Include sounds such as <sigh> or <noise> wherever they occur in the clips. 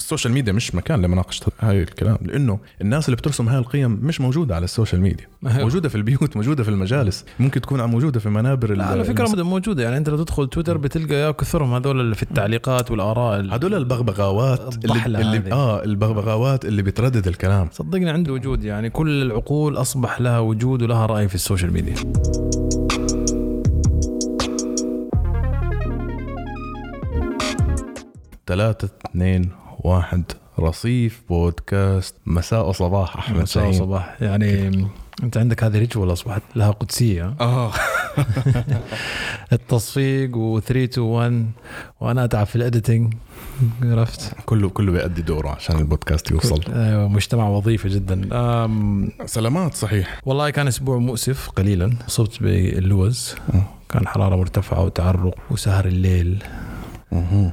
ال social media مش مكان لمناقشة هاي الكلام لأنه الناس اللي بترسم هاي القيم مش موجودة على ال social media. أيوة. موجودة في البيوت موجودة في المجالس ممكن تكون موجودة في منابر على فكرة المس- موجودة يعني أنت لو تدخل تويتر بتلقى يا كثرهم هذول اللي في التعليقات والآراء ال- هدول البغبغاوات اللي, هذه. اللي آه البغبغاوات اللي بتردد الكلام. صدقني عنده وجود يعني كل العقول أصبح لها وجود ولها رأي في ال social media. ثلاثة اثنين واحد رصيف بودكاست. مساء وصباح أحمد. مساء وصباح يعني أنت عندك هذه ritual أصبحت لها قدسية. آه. <laughs> <laughs> التصفيق و 3 2 1 وأنا أتعب في ال editing عرفت؟ كله كله بيأدي دوره عشان البودكاست يوصل. أيوه مجتمع وظيفي جدا. أم سلامات صحيح. والله كان أسبوع مؤسف قليلا. اصبت باللوز. كان حرارة مرتفعة وتعرق وسهر الليل. آه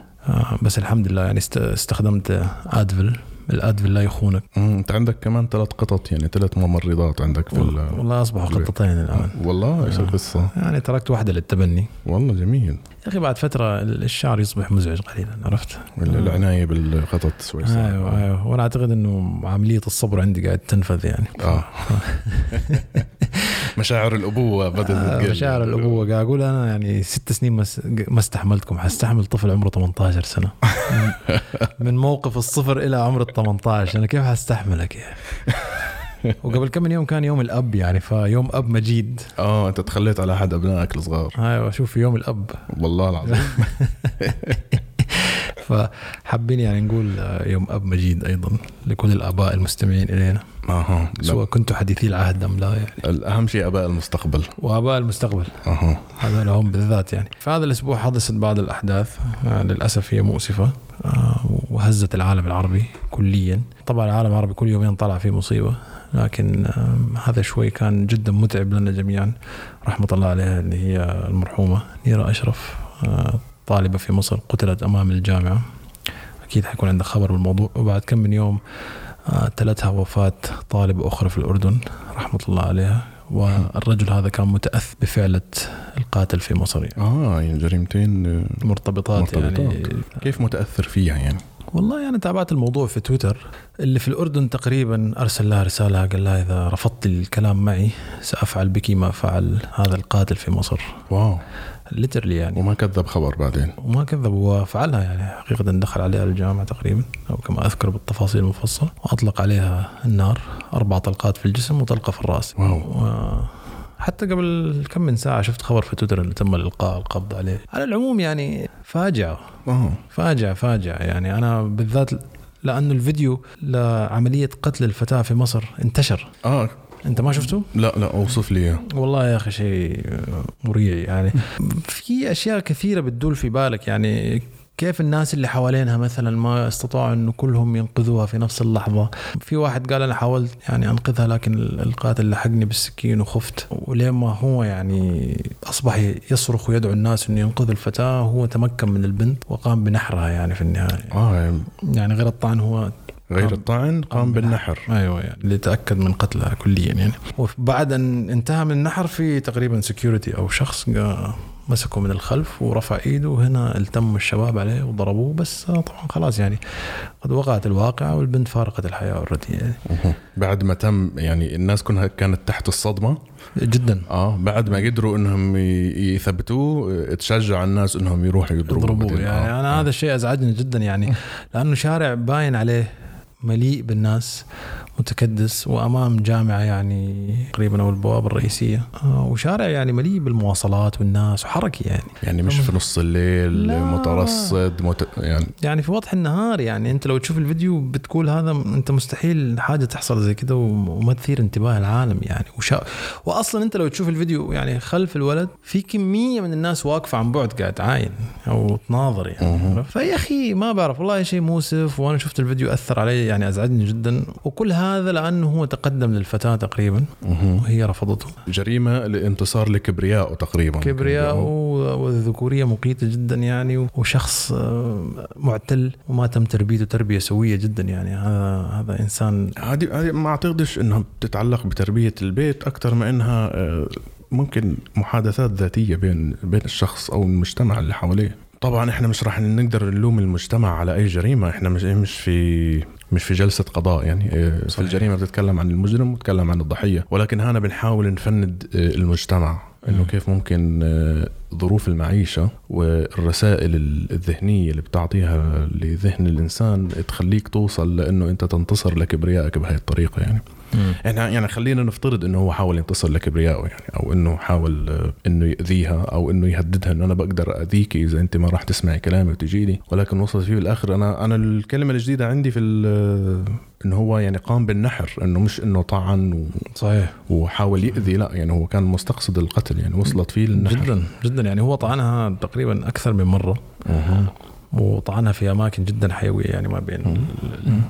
بس الحمد لله يعني است- استخدمت آدفل. الآدفل لا يخونك. انت عندك كمان ثلاث قطط يعني ثلاث ممرضات عندك في ال- والله أصبحوا خطتين الآن. والله؟ إيش القصة؟ يعني تركت واحدة للتبني. والله جميل. يا أخي بعد فترة الشعر يصبح مزعج قليلا عرفت؟ العناية بالقطط صعب. أيوه أيوه. وأنا أعتقد إنه عملية الصبر عندي قاعد تنفذ يعني. آه. <laughs> <laughs> مشاعر الأبوة بدات آه، مشاعر الأبوة. قاعد أقول أنا يعني ست سنين ما استحملتكم. حستحمل طفل عمره 18 سنة. <laughs> من- موقف الصفر إلى عمر ال 18 أنا كيف حستحملك يا؟ وقبل كم من يوم كان يوم الأب يعني فيوم أب مجيد. آه أنت تخليت على أحد أبنائك الصغار. أيوه شوف يوم الأب. والله العظيم. <laughs> فحابين يعني نقول يوم أب مجيد أيضا لكل الآباء المستمعين إلينا. أها. سواء كنتوا حديثي العهد أم لا يعني. الأهم شيء أباء المستقبل. وأباء المستقبل. أها. هذول هم بالذات يعني. فهذا الأسبوع حدثت بعض الأحداث آه، للأسف هي مؤسفة آه، وهزت العالم العربي كليا. طبعا العالم العربي كل يومين طلع فيه مصيبة لكن آه، هذا شوي كان جدا متعب لنا جميعا. رحمة الله عليها اللي هي المرحومة نيرة أشرف طالبة في مصر قتلت أمام الجامعة. أكيد حيكون عندك خبر بالموضوع. وبعد كم من يوم تلتها وفاة طالبه أخرى في الأردن رحمة الله عليها والرجل هذا كان متاثر بفعلة القاتل في مصر. يعني آه يعني جريمتين آه، مرتبطات, يعني. مرتبطات. كيف متأثر فيها يعني؟ والله أنا تابعت الموضوع في تويتر. اللي في الأردن تقريبا أرسل لها رسالة قال لها إذا رفضت الكلام معي سأفعل بك ما فعل هذا القاتل في مصر. واو. ليترلي يعني. وما كذب خبر بعدين. وما كذب وفعلها يعني. حقيقة دخل عليها الجامعة تقريبا أو كما أذكر بالتفاصيل المفصلة وأطلق عليها النار أربع طلقات في الجسم وطلقة في الرأس. واو. و... حتى قبل كم من ساعة شفت خبر في تويتر إنه تم الإلقاء القبض عليه. على العموم يعني فاجعة آه فاجعة فاجعة يعني أنا بالذات لأنه الفيديو لعملية قتل الفتاة في مصر انتشر. آه. أنت ما شفته؟ لا لا أوصف لي إياه. والله يا أخي شيء مريع يعني. <laughs> في أشياء كثيرة بتدول في بالك يعني كيف الناس اللي حوالينها مثلا ما استطاعوا إنه كلهم ينقذوها في نفس اللحظة؟ في واحد قال أنا حاولت يعني أنقذها لكن القاتل لحقني بالسكين وخفت. ولين ما هو يعني أصبح يصرخ ويدعو الناس إنه ينقذوا الفتاة؟ هو تمكن من البنت وقام بنحرها يعني في النهاية. آه يعني يعني غير الطعن هو غير الطعن قام بالنحر. أيوه يعني اللي تاكد من قتلها كليا يعني. وبعد أن انتهى من النحر في تقريبا security أو شخص مسكه من الخلف ورفع إيده وهنا التم الشباب عليه وضربوه بس طبعا خلاص يعني قد وقعت الواقعة والبنت فارقت الحياة already يعني. بعد ما تم يعني الناس كلها كانت تحت الصدمة. جدا. آه بعد ما قدروا إنهم يثبتوه تشجع الناس إنهم يروحوا يضربوه يضربوه. يعني. آه. أنا هذا الشيء أزعجني جدا يعني. لأنه شارع باين عليه مليء بالناس متكدس وأمام جامعة يعني تقريبا أو البوابة الرئيسية. آه، وشارع يعني مليء بالمواصلات والناس وحركي يعني. يعني مش في نص الليل لا. مترصد مت... يعني. يعني في وضح النهار يعني أنت لو تشوف الفيديو بتقول هذا أنت مستحيل حاجة تحصل زي كده وما تثير انتباه العالم يعني. وشا... واصلا أنت لو تشوف الفيديو يعني خلف الولد في كمية من الناس واقفة عن بعد قاعد تعاين أو تناظر يعني. فيا أخي ما بعرف والله شيء مؤسف وأنا شفت الفيديو أثر علي يعني أزعجني جدا. وكل هذا لأنه هو تقدم للفتاة تقريبا وهي رفضته. جريمة لانتصار لكبريائه تقريبا. كبرياء والذكوريه مقيتة جدا يعني وشخص آه، معتل وما تم تربيته تربية سوية جدا يعني. هذا هذا إنسان هذه هذه ما أعتقدش إنها بتتعلق بتربية البيت أكثر ما إنها آه، ممكن محادثات ذاتية بين بين الشخص أو المجتمع اللي حواليه. طبعا إحنا مش راح نقدر نلوم المجتمع على أي جريمة. إحنا مش مش في مش في جلسة قضاء يعني في صحيح. الجريمة بتتكلم عن المجرم وتتكلم عن الضحية ولكن هنا بنحاول نفند إيه، المجتمع إنه. كيف ممكن آه، ظروف المعيشة والرسائل الذهنية اللي بتعطيها لذهن الإنسان تخليك توصل لأنه أنت تنتصر لكبريائك بهاي الطريقة يعني إحنا يعني خلينا نفترض إنه هو حاول ينتصر لكبريائه يعني أو إنه حاول آه، إنه يأذيها أو إنه يهددها إنه أنا بقدر اذيك إذا أنت ما راح تسمعي كلامي وتجي لي ولكن وصلت فيه بالاخر أنا أنا الكلمة الجديدة عندي في ال- إنه هو يعني قام بالنحر إنه مش إنه طعن و- صحيح. وحاول يأذي لا يعني هو كان مستقصد القتل يعني وصلت فيه للنحر جدا جدا. يعني هو طعنها تقريبا أكثر من مرة. أها. وطعنها في أماكن جدا حيوية يعني ما بين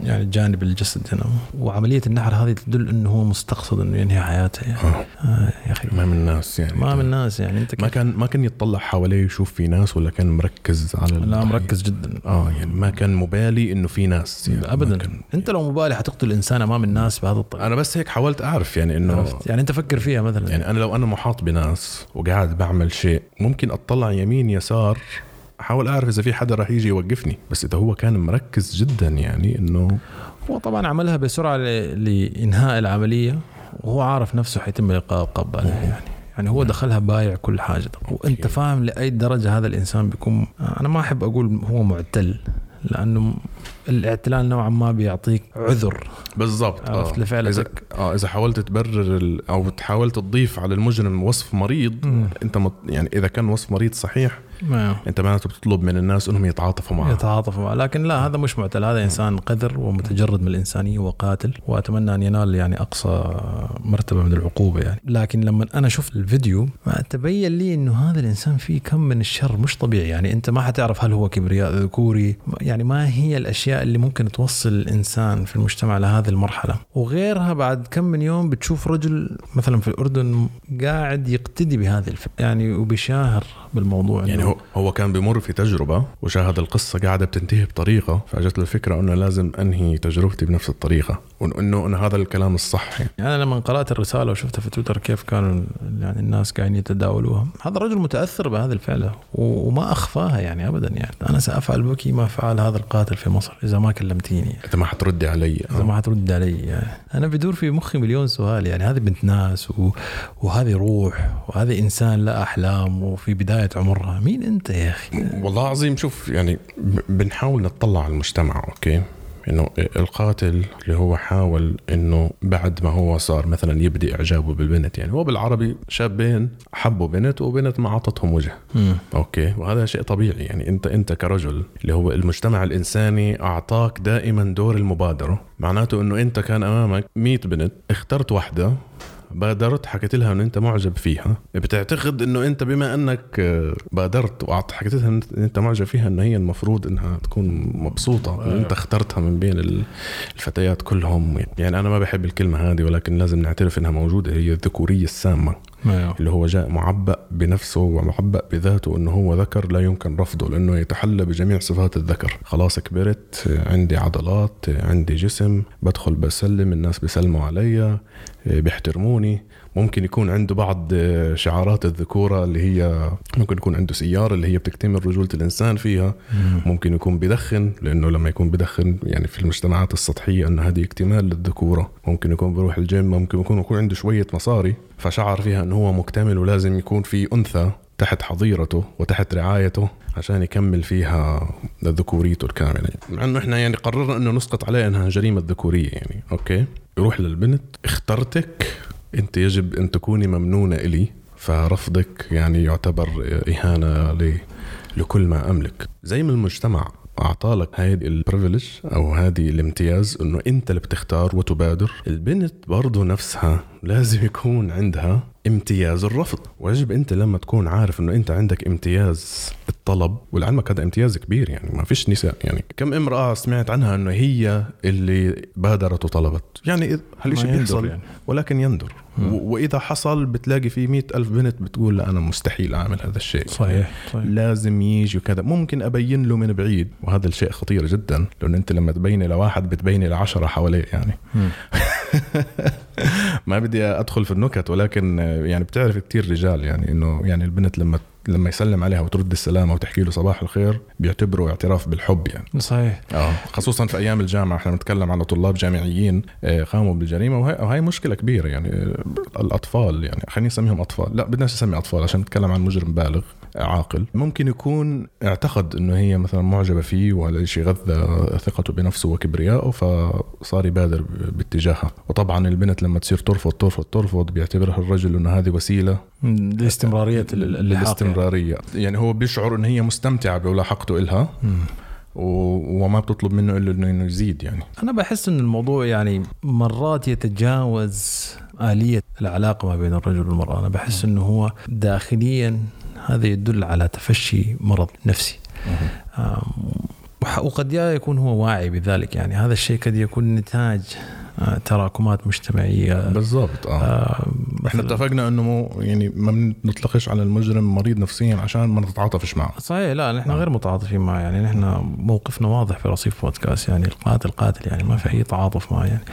يعني جانب الجسد هنا. وعملية النحر هذه تدل إنه هو مستقصد إنه ينهي حياته يعني. آه. آه يا أخي. ما من الناس يعني ما من الناس يعني. أنت ما كان ما كان يطلع حواليه يشوف في ناس ولا كان مركز على لا؟ مركز جدا. آه يعني ما كان مبالي إنه في ناس يعني. ابدا. كان أنت لو مبالي حتقتل إنسان أمام الناس بهذا الطريقة. أنا بس هيك حاولت أعرف يعني إنه عرفت. يعني أنت فكر فيها مثلا. يعني أنا لو أنا محاط بناس وقاعد بعمل شيء ممكن أطلع يمين يسار احاول أعرف إذا في حدا راح يجي يوقفني بس إذا هو كان مركز جدا يعني إنه هو طبعا عملها بسرعة لإنهاء العملية وهو عارف نفسه حيتم العقاب عليها يعني. يعني هو دخلها بايع كل حاجة. وأنت. فاهم لأي درجة هذا الإنسان بيكون أنا ما أحب أقول هو معتل لأنه الاعتلال نوعا ما بيعطيك عذر. بالضبط عرفت إذا لفعلتك آه إذا حاولت تبرر ال- أو حاولت تضيف على المجرم وصف مريض مم. أنت مط يعني إذا كان وصف مريض صحيح ما انت معناته بتطلب من الناس انهم يتعاطفوا معه يتعاطف معه لكن لا هذا مش معتل. هذا إنسان قذر ومتجرد من الإنسانية وقاتل وأتمنى أن ينال يعني أقصى مرتبة من العقوبة يعني. لكن لما أنا شفت الفيديو ما تبين لي إنه هذا الإنسان فيه كم من الشر مش طبيعي. يعني أنت ما حتعرف هل هو كبرياء ذكوري. يعني ما هي الأشياء اللي ممكن توصل الإنسان في المجتمع لهذه المرحلة. وغيرها بعد كم من يوم بتشوف رجل مثلا في الأردن قاعد يقتدي بهذه الف... يعني وبيشاهر بالموضوع. يعني هو هو كان بمر في تجربة وشاهد القصة قاعدة بتنتهي بطريقة فأجت له الفكرة أنه لازم أنهي تجربتي بنفس الطريقة. وانه إنه هذا الكلام الصح يعني. يعني أنا لما قرأت الرسالة وشفتها في تويتر كيف كانوا يعني الناس قاعدين يتداولوها هذا الرجل متأثر بهذه الفعلة وما أخفاها يعني ابدا يعني. أنا سأفعل بك ما فعل هذا القاتل في مصر إذا ما كلمتيني. أنت ما حتردي علي. إذا ما حترد علي يعني. أنا بدور في مخي مليون سؤال يعني. هذه بنت ناس و... وهذه روح وهذه إنسان لا أحلام وفي بداية عمرها. مين أنت يا أخي؟ والله العظيم شوف يعني بنحاول نطلع على المجتمع أوكي؟ إنه القاتل اللي هو حاول إنه بعد ما هو صار مثلا يبدي إعجابه بالبنت يعني هو بالعربي شابين حبوا بنت وبنت ما اعطتهم وجه. مم. أوكي؟ وهذا شيء طبيعي يعني أنت أنت كرجل اللي هو المجتمع الإنساني أعطاك دائما دور المبادرة. معناته إنه أنت كان أمامك 100 بنت اخترت واحدة بادرت؟ حكيت لها انه أنت معجب فيها. بتعتقد إنه أنت بما أنك آه، بادرت وحكيت لها إن أنت معجب فيها انه هي المفروض إنها تكون مبسوطة انه أنت اخترتها من بين ال- الفتيات كلهم. يعني أنا ما بحب الكلمة هذه ولكن لازم نعترف إنها موجودة هي الذكورية السامة. ما اللي هو جاء معبأ بنفسه ومعبأ بذاته إنه هو ذكر لا يمكن رفضه لأنه يتحلى بجميع صفات الذكر. خلاص كبرت عندي عضلات عندي جسم بدخل بسلم الناس بيسلموا علي بيحترموني ممكن يكون عنده بعض شعارات الذكورة اللي هي ممكن يكون عنده سيارة اللي هي بتكتمل رجولة الإنسان فيها. ممكن يكون بدخن لأنه لما يكون بدخن يعني في المجتمعات السطحية أنه هذه اكتمال للذكورة. ممكن يكون بروح الجيم ممكن يكون يكون عنده شوية مصاري فشعر فيها أنه هو مكتمل ولازم يكون في أنثى تحت حظيرته وتحت رعايته عشان يكمل فيها ذكوريته الكاملة. مع إنه إحنا يعني قررنا إنه نسقط عليه انها جريمة ذكورية يعني أوكي؟ يروح للبنت اخترتك انت يجب ان تكوني ممنونة إلي فرفضك يعني يعتبر إهانة ل- لكل ما أملك. زي ما المجتمع أعطالك هذه ال privilege أو هذه الامتياز إنه أنت اللي بتختار وتبادر. البنت برضه نفسها لازم يكون عندها امتياز الرفض. ويجب انت لما تكون عارف انه انت عندك امتياز الطلب ولعلمك هذا امتياز كبير يعني ما فيش نساء يعني. كم امرأة سمعت عنها انه هي اللي بادرت وطلبت؟ يعني هالشيء بيحصل؟ يعني. ولكن يندر. وإذا حصل بتلاقي في مئة ألف بنت بتقول لا أنا مستحيل أعمل هذا الشيء. صحيح صحيح. لازم يجي وكذا ممكن أبين له من بعيد. وهذا الشيء خطير جدا لأنه أنت لما تبيني لواحد بتبيني لعشرة حواليه يعني. <laughs> <laughs> ما بدي أدخل في النكت ولكن يعني بتعرف كتير رجال يعني إنه يعني البنت لما لما يسلم عليها وترد السلام وتحكي له صباح الخير بيعتبره اعتراف بالحب يعني. صحيح. آه خصوصا في أيام الجامعة إحنا بنتكلم على طلاب جامعيين آه، قاموا بالجريمة وهي, وهي مشكلة كبيرة يعني آه، الأطفال يعني خليني نسميهم أطفال لا بدناش نسمي أطفال عشان نتكلم عن مجرم بالغ. عاقل. ممكن يكون اعتقد إنه هي مثلا معجبة فيه وهذا الشيء غذى ثقته بنفسه وكبريائه فصار يبادر باتجاهها. وطبعا البنت لما تصير ترفض ترفض ترفض بيعتبرها الرجل إنه هذه وسيلة. لاستمرارية الاستمراريه يعني هو بيشعر إن هي مستمتعة بملاحقته إلها وما بتطلب منه إلا إنه يزيد يعني. أنا بحس إن الموضوع يعني مرات يتجاوز آلية العلاقة ما بين الرجل والمرأة. أنا بحس إنه هو داخليا هذا يدل على تفشي مرض نفسي. وقد يكون هو واعي بذلك. يعني هذا الشيء قد يكون نتاج آه، تراكمات مجتمعية. بالضبط آه, آه إحنا اتفقنا إنه مو يعني ما بنطلقش على المجرم مريض نفسيا عشان ما نتعاطفش معه. صحيح لا نحن آه. غير متعاطفين معه. يعني نحن موقفنا واضح في رصيف بودكاست. يعني القاتل قاتل يعني ما في أي تعاطف معه. يعني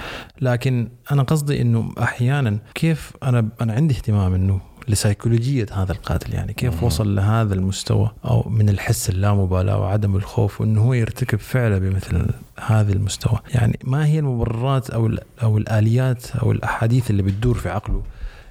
لكن أنا قصدي إنه أحيانا كيف أنا أنا عندي اهتمام إنه لسيكولوجية هذا القاتل يعني كيف مم. وصل لهذا المستوى أو من الحس اللامبالاة وعدم الخوف وأنه هو يرتكب فعله بمثل هذا المستوى؟ يعني ما هي المبررات أو, أو الآليات أو الأحاديث اللي بتدور في عقله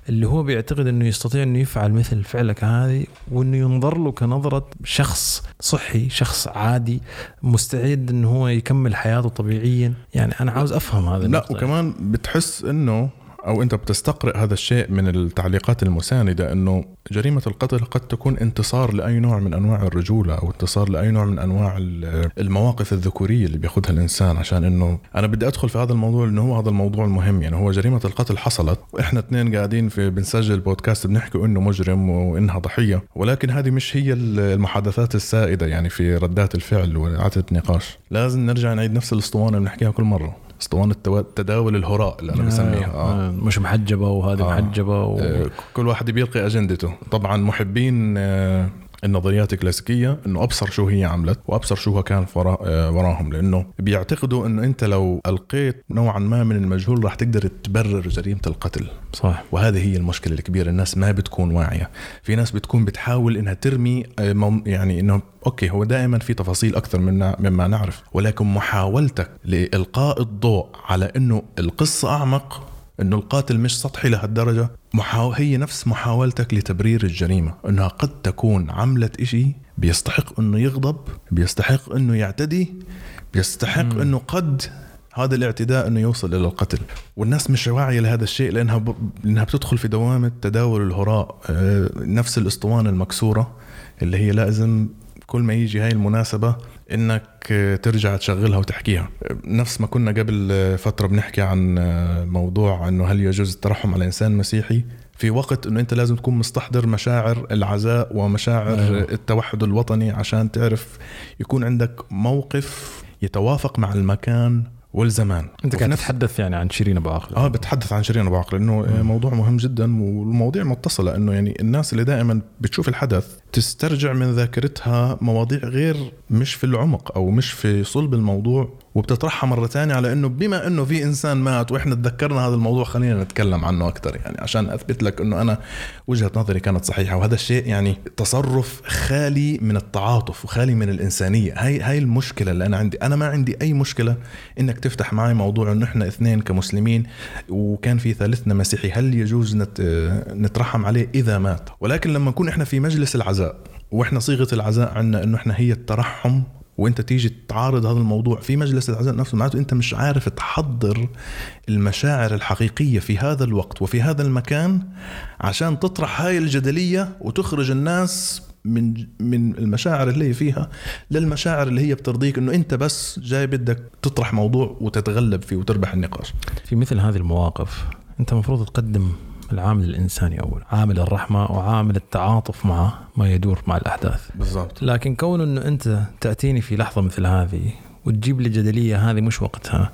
اللي هو بيعتقد إنه يستطيع إنه يفعل مثل فعلك هذه وإنه ينظر له كنظرة شخص صحي، شخص عادي مستعد إنه هو يكمل حياته طبيعيا، يعني أنا عاوز أفهم هذا لا وكمان بتحس إنه أو أنت بتستقرئ هذا الشيء من التعليقات المساندة إنه جريمة القتل قد تكون انتصار لأي نوع من أنواع الرجولة أو انتصار لأي نوع من أنواع المواقف الذكورية اللي بياخذها الإنسان عشان إنه أنا بدي أدخل في هذا الموضوع لأنه هو هذا الموضوع المهم يعني هو جريمة القتل حصلت وإحنا اثنين قاعدين في بنسجل بودكاست بنحكي إنه مجرم وإنها ضحية ولكن هذه مش هي المحادثات السائدة يعني في ردات الفعل وإعادة النقاش. لازم نرجع نعيد نفس الأسطوانة اللي بنحكيها كل مرة. أسطوانة تداول الهراء اللي أنا بسميها آه. آه. مش محجبة وهذه آه. محجبة و... آه. كل واحد بيلقي أجندته طبعا محبين آه النظريات الكلاسيكية إنه أبصر شو هي عملت وأبصر شو كان آه، وراهم لأنه بيعتقدوا إنه أنت لو ألقيت نوعا ما من المجهول راح تقدر تبرر جريمة القتل. صح وهذه هي المشكلة الكبيرة الناس ما بتكون واعية. في ناس بتكون بتحاول إنها ترمي آه، يعني إنه أوكي هو دائما في تفاصيل أكثر منا مما نعرف ولكن محاولتك لإلقاء الضوء على إنه القصة أعمق إنه القاتل مش سطحي لهالدرجة محاو... هي نفس محاولتك لتبرير الجريمة إنها قد تكون عملت إشي بيستحق إنه يغضب بيستحق إنه يعتدي بيستحق مم. إنه قد هذا الاعتداء إنه يوصل إلى القتل والناس مش واعيه لهذا الشيء لأنها ب... لأنها بتدخل في دوامة تداول الهراء آه، نفس الأسطوانة المكسورة اللي هي لازم كل ما يجي هاي المناسبة إنك ترجع تشغلها وتحكيها نفس ما كنا قبل فترة بنحكي عن موضوع إنه هل يجوز الترحم على إنسان مسيحي في وقت إنه أنت لازم تكون مستحضر مشاعر العزاء ومشاعر أيوة. التوحد الوطني عشان تعرف يكون عندك موقف يتوافق مع المكان والزمان أنت قاعد تتحدث يعني عن شيرين أبو عاقل آه بتحدث عن شيرين أبو عاقل لأنه. موضوع مهم جدا والمواضيع متصلة إنه يعني الناس اللي دائما بتشوف الحدث تسترجع من ذاكرتها مواضيع غير مش في العمق أو مش في صلب الموضوع وبتطرحها مرة ثانية على إنه بما إنه في إنسان مات وإحنا تذكرنا هذا الموضوع خلينا نتكلم عنه أكثر يعني عشان أثبت لك إنه أنا وجهة نظري كانت صحيحة وهذا الشيء يعني تصرف خالي من التعاطف وخالي من الإنسانية. هاي هاي المشكلة اللي أنا عندي. أنا ما عندي أي مشكلة إنك تفتح معي موضوع إنه إحنا اثنين كمسلمين وكان في ثالثنا مسيحي هل يجوز نت نترحم عليه إذا مات؟ ولكن لما نكون إحنا في مجلس العزاء وإحنا صيغة العزاء عندنا إنه إحنا هي الترحم وإنت تيجي تعارض هذا الموضوع في مجلس العزاء نفسه. معناته إنت مش عارف تحضر المشاعر الحقيقية في هذا الوقت وفي هذا المكان عشان تطرح هاي الجدلية وتخرج الناس من من المشاعر اللي هي فيها للمشاعر اللي هي بترضيك إنه إنت بس جاي بدك تطرح موضوع وتتغلب فيه وتربح النقاش. في مثل هذه المواقف أنت المفروض تقدم العامل الإنساني أول عامل الرحمة وعامل التعاطف مع ما يدور مع الأحداث. بالضبط. لكن كون إنه أنت تأتيني في لحظة مثل هذه وتجيب لي جدلية هذه مش وقتها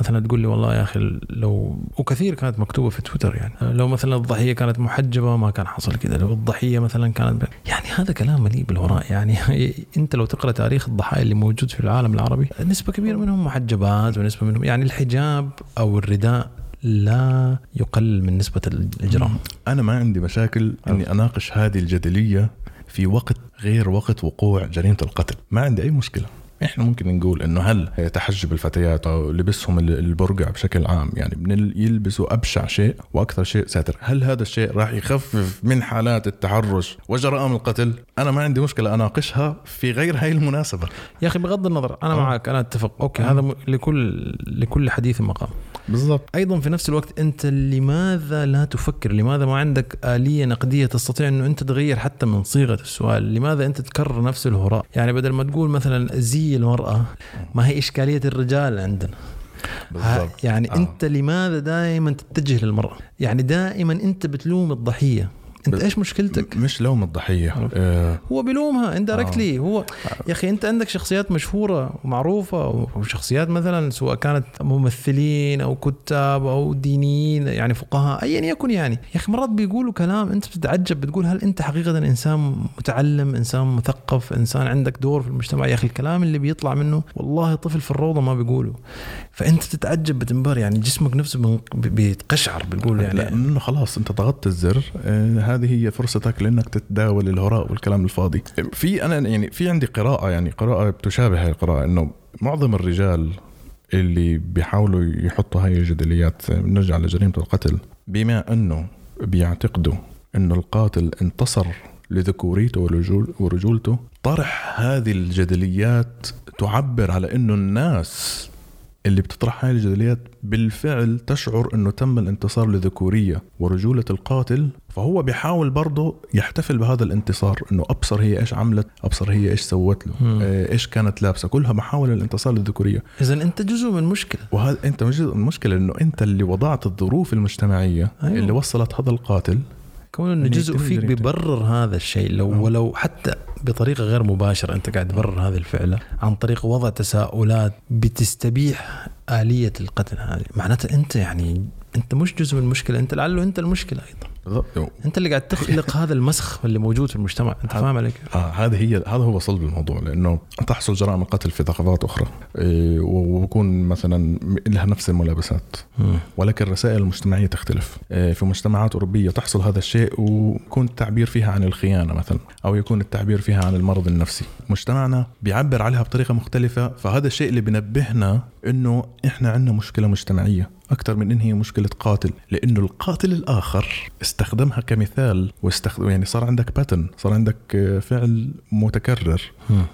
مثلا تقول لي والله يا أخي لو وكثير كانت مكتوبة في تويتر يعني لو مثلا الضحية كانت محجبة ما كان حصل كذا لو الضحية مثلا كانت يعني هذا كلام مليء بالهراء يعني <laughs> أنت لو تقرأ تاريخ الضحايا اللي موجود في العالم العربي نسبة كبيرة منهم محجبات ونسبة منهم يعني الحجاب أو الرداء لا يقلل من نسبة الإجرام أنا ما عندي مشاكل أني أناقش هذه الجدلية في وقت غير وقت وقوع جريمة القتل. ما عندي أي مشكلة. إحنا ممكن نقول إنه هل تحجب الفتيات أو لبسهم البرقع بشكل عام؟ يعني من يلبسوا أبشع شيء وأكثر شيء ساتر. هل هذا الشيء راح يخفف من حالات التحرش وجرائم القتل؟ أنا ما عندي مشكلة أناقشها في غير هاي المناسبة. يا أخي بغض النظر أنا أوه. معك أنا أتفق. أوكي. أوه. هذا لكل لكل حديث مقام. بالضبط. أيضا في نفس الوقت أنت لماذا لا تفكر؟ لماذا ما عندك آلية نقدية تستطيع إنه أنت تغير حتى من صيغة السؤال؟ لماذا أنت تكرر نفس الهراء؟ يعني بدل ما تقول مثلا زي المرأة ما هي إشكالية الرجال عندنا. بالضبط. يعني آه. أنت لماذا دائما تتجه للمرأة؟ يعني دائما أنت بتلوم الضحية. انت إيش مشكلتك؟ مش لوم الضحية. آه. هو بيلومها اندايركتلي آه. هو يا أخي أنت عندك شخصيات مشهورة ومعروفة وشخصيات مثلا سواء كانت ممثلين أو كتاب أو دينيين يعني فقهاء ايا يكن يعني. يا أخي مرات بيقولوا كلام أنت بتتعجب بتقول هل أنت حقيقة إنسان متعلم إنسان مثقف إنسان عندك دور في المجتمع؟ يا أخي الكلام اللي بيطلع منه والله طفل في الروضة ما بيقوله. فأنت تتعجب بتنبهر يعني جسمك نفسه بيتقشعر بتقول يعني. لأنه خلاص أنت ضغطت الزر. آه، هذه هي فرصتك لأنك تتداول الهراء والكلام الفاضي. في أنا يعني في عندي قراءة يعني قراءة بتشابه هاي القراءة إنه معظم الرجال اللي بيحاولوا يحطوا هاي الجدليات نرجع لجريمة القتل بما إنه بيعتقدوا إنه القاتل انتصر لذكوريته ورجولته طرح هذه الجدليات تعبر على إنه الناس اللي بتطرح هاي الجدليات بالفعل تشعر إنه تم الانتصار لذكورية ورجولة القاتل فهو بيحاول برضه يحتفل بهذا الانتصار إنه أبصر هي إيش عملت أبصر هي إيش سوت له. آه، إيش كانت لابسة كلها محاولة الانتصار للذكورية اذا أنت جزء من مشكلة وهذا أنت جزء من المشكلة إنه أنت اللي وضعت الظروف المجتمعية أيوه. اللي وصلت هذا القاتل كون إنه جزء فيك بيبرر هذا الشيء لو أوه. ولو حتى بطريقة غير مباشرة أنت قاعد تبرر هذه الفعلة عن طريق وضع تساؤلات بتستبيح آلية القتل هذه معناته أنت يعني أنت مش جزء من المشكلة أنت لعله أنت المشكلة أيضا انت اللي قاعد تخلق <laughs> هذا المسخ اللي موجود في المجتمع انت فاهم عليك آه هذه هي هذا هو صلب الموضوع لأنه تحصل جرائم القتل في ثقافات أخرى. إيه وبكون مثلا لها نفس الملابسات ولكن الرسائل المجتمعية تختلف. إيه في مجتمعات أوروبية تحصل هذا الشيء ويكون التعبير فيها عن الخيانة مثلا أو يكون التعبير فيها عن المرض النفسي. مجتمعنا بيعبر عليها بطريقة مختلفة فهذا الشيء اللي بنبهنا إنه إحنا عندنا مشكلة مجتمعية أكثر من إن هي مشكلة قاتل لأنه القاتل الآخر استخدمها كمثال واستخدم يعني صار عندك باتن صار عندك فعل متكرر.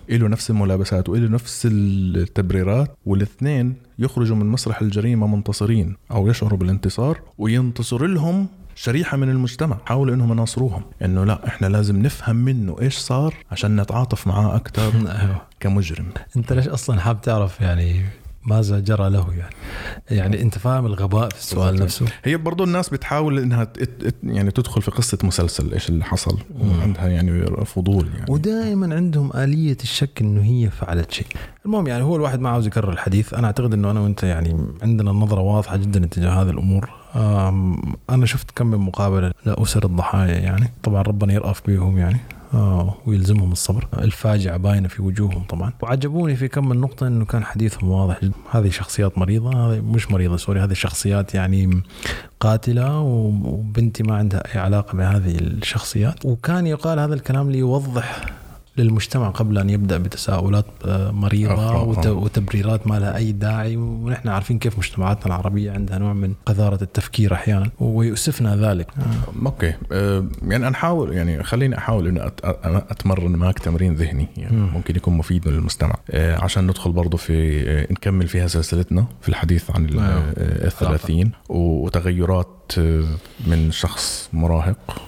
له نفس الملابسات وله نفس التبريرات والاثنين يخرجوا من مسرح الجريمة منتصرين أو يشعروا بالانتصار وينتصر لهم شريحة من المجتمع. حاولوا إنهم يناصروهم. إنه لا إحنا لازم نفهم منه إيش صار عشان نتعاطف معاه أكثر <laughs> أيوه. كمجرم. أنت ليش أصلا حاب تعرف يعني ماذا جرى له يعني؟ يعني أنت فاهم الغباء في السؤال نفسه؟ هي برضو الناس بتحاول إنها يعني تدخل في قصة مسلسل إيش اللي حصل؟ وعندها يعني فضول يعني. ودائما عندهم آلية الشك إنه هي فعلت شيء. المهم يعني هو الواحد ما عاوز يكرر الحديث. أنا أعتقد إنه أنا وأنت يعني عندنا نظره واضحة جدا اتجاه هذه الأمور. أنا شفت كم من مقابلة لأسر الضحايا يعني. طبعا ربنا يرأف بهم يعني. ويلزمهم الصبر. الفاجعة باينة في وجوههم طبعا. وعجبوني في كم من نقطة أنه كان حديثهم واضح. جدا هذه شخصيات مريضة هذه مش مريضة سوري هذه شخصيات يعني قاتلة وبنتي ما عندها أي علاقة بهذه الشخصيات. وكان يقال هذا الكلام ليوضح للمجتمع قبل أن يبدأ بتساؤلات آه، مريضة وتبريرات ما لها أي داعي ونحن عارفين كيف مجتمعاتنا العربية عندها نوع من قذارة التفكير أحيانا ويؤسفنا ذلك. آه. أوكي. آه، يعني أنا أحاول يعني خليني أحاول إني أتمرن معك تمرين ذهني يعني م. ممكن يكون مفيد للمستمع. عشان ندخل برضه في نكمل فيها سلسلتنا في الحديث عن الثلاثين وتغيرات من شخص مراهق.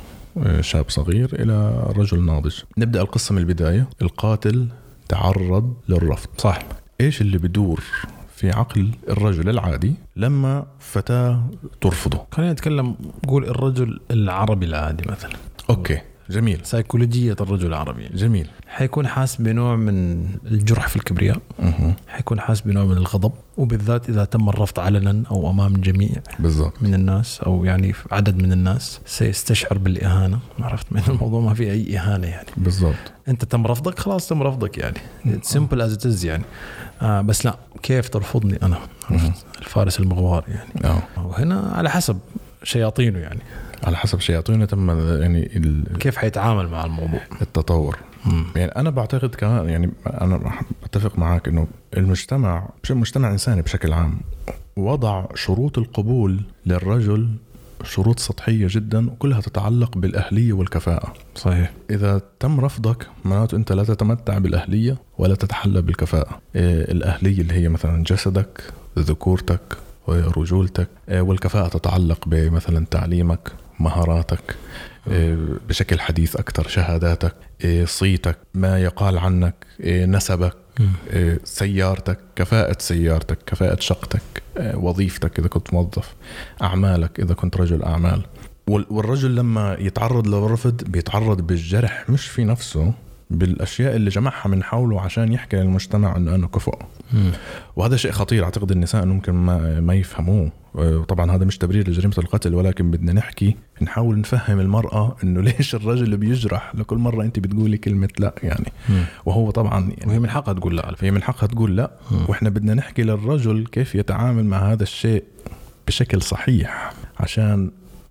شاب صغير إلى رجل ناضج. نبدأ القصة من البداية. القاتل تعرض للرفض. صح. إيش اللي بدور في عقل الرجل العادي لما فتاة ترفضه؟ خلينا نتكلم نقول الرجل العربي العادي مثلا. أوكي. جميل. سيكولوجية الرجل العربي. جميل. حيكون حاس بنوع من الجرح في الكبرياء. أه. حيكون حاس بنوع من الغضب وبالذات إذا تم الرفض علنا أو أمام الجميع بالضبط. من الناس أو يعني عدد من الناس سيستشعر بالإهانة. عرفت؟ من <laughs> الموضوع ما في أي إهانة يعني. بالضبط. أنت تم رفضك؟ خلاص تم رفضك يعني. سمبل از ات يعني. آه بس لا كيف ترفضني أنا؟ الفارس المغوار يعني. أوه. وهنا على حسب شياطينه يعني. على حسب شياطينه تم يعني ال- كيف حيتعامل مع الموضوع؟ التطور. يعني أنا بعتقد كمان يعني أنا بتفق معك إنه المجتمع مش المجتمع إنساني بشكل عام وضع شروط القبول للرجل شروط سطحية جدا وكلها تتعلق بالأهلية والكفاءة. صحيح. إذا تم رفضك معناته أنت لا تتمتع بالأهلية ولا تتحلى بالكفاءة. إيه، الأهلية اللي هي مثلا جسدك ذكورتك رجولتك إيه، والكفاءة تتعلق بمثلا تعليمك مهاراتك إيه، بشكل حديث أكثر شهاداتك إيه، صيتك ما يقال عنك نسبك سيارتك كفاءة سيارتك كفاءة شقتك وظيفتك إذا كنت موظف أعمالك إذا كنت رجل أعمال. وال- والرجل لما يتعرض للرفض بيتعرض بالجرح مش في نفسه. بالأشياء اللي جمعها من حوله عشان يحكي للمجتمع إنه أنا كفؤ وهذا شيء خطير أعتقد النساء ممكن ما, ما يفهموه. وطبعا هذا مش تبرير لجريمة القتل ولكن بدنا نحكي نحاول نفهم المرأة إنه <laughs> ليش الرجل بيجرح لكل مرة أنت بتقولي كلمة لا يعني. وهو طبعا يعني وهي من حقها تقول لا. هي من حقها تقول لا. وإحنا بدنا نحكي للرجل كيف يتعامل مع هذا الشيء بشكل صحيح عشان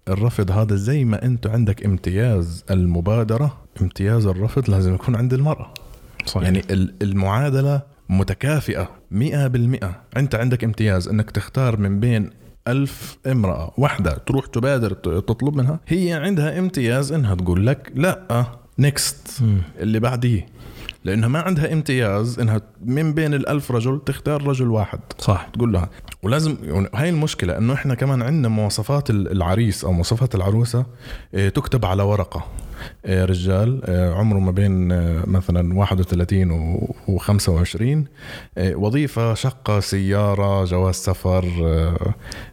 الرفض هذا زي ما أنت عندك امتياز المبادرة امتياز الرفض لازم يكون عند المرأة صحيح. يعني ال- المعادلة متكافئة مئة بالمئة أنت عندك امتياز إنك تختار من بين ألف امرأة واحدة تروح تبادر تطلب منها هي عندها امتياز إنها تقول لك لا next مم. اللي بعديه لأنها ما عندها امتياز إنها من بين الألف رجل تختار رجل واحد. صح. تقول لها. ولازم هاي المشكلة إنه إحنا كمان عندنا مواصفات ال- العريس أو مواصفات العروسة إيه، تكتب على ورقة. إيه، رجال إيه، عمره ما بين مثلا 31 و 25 إيه، وظيفة شقة سيارة جواز سفر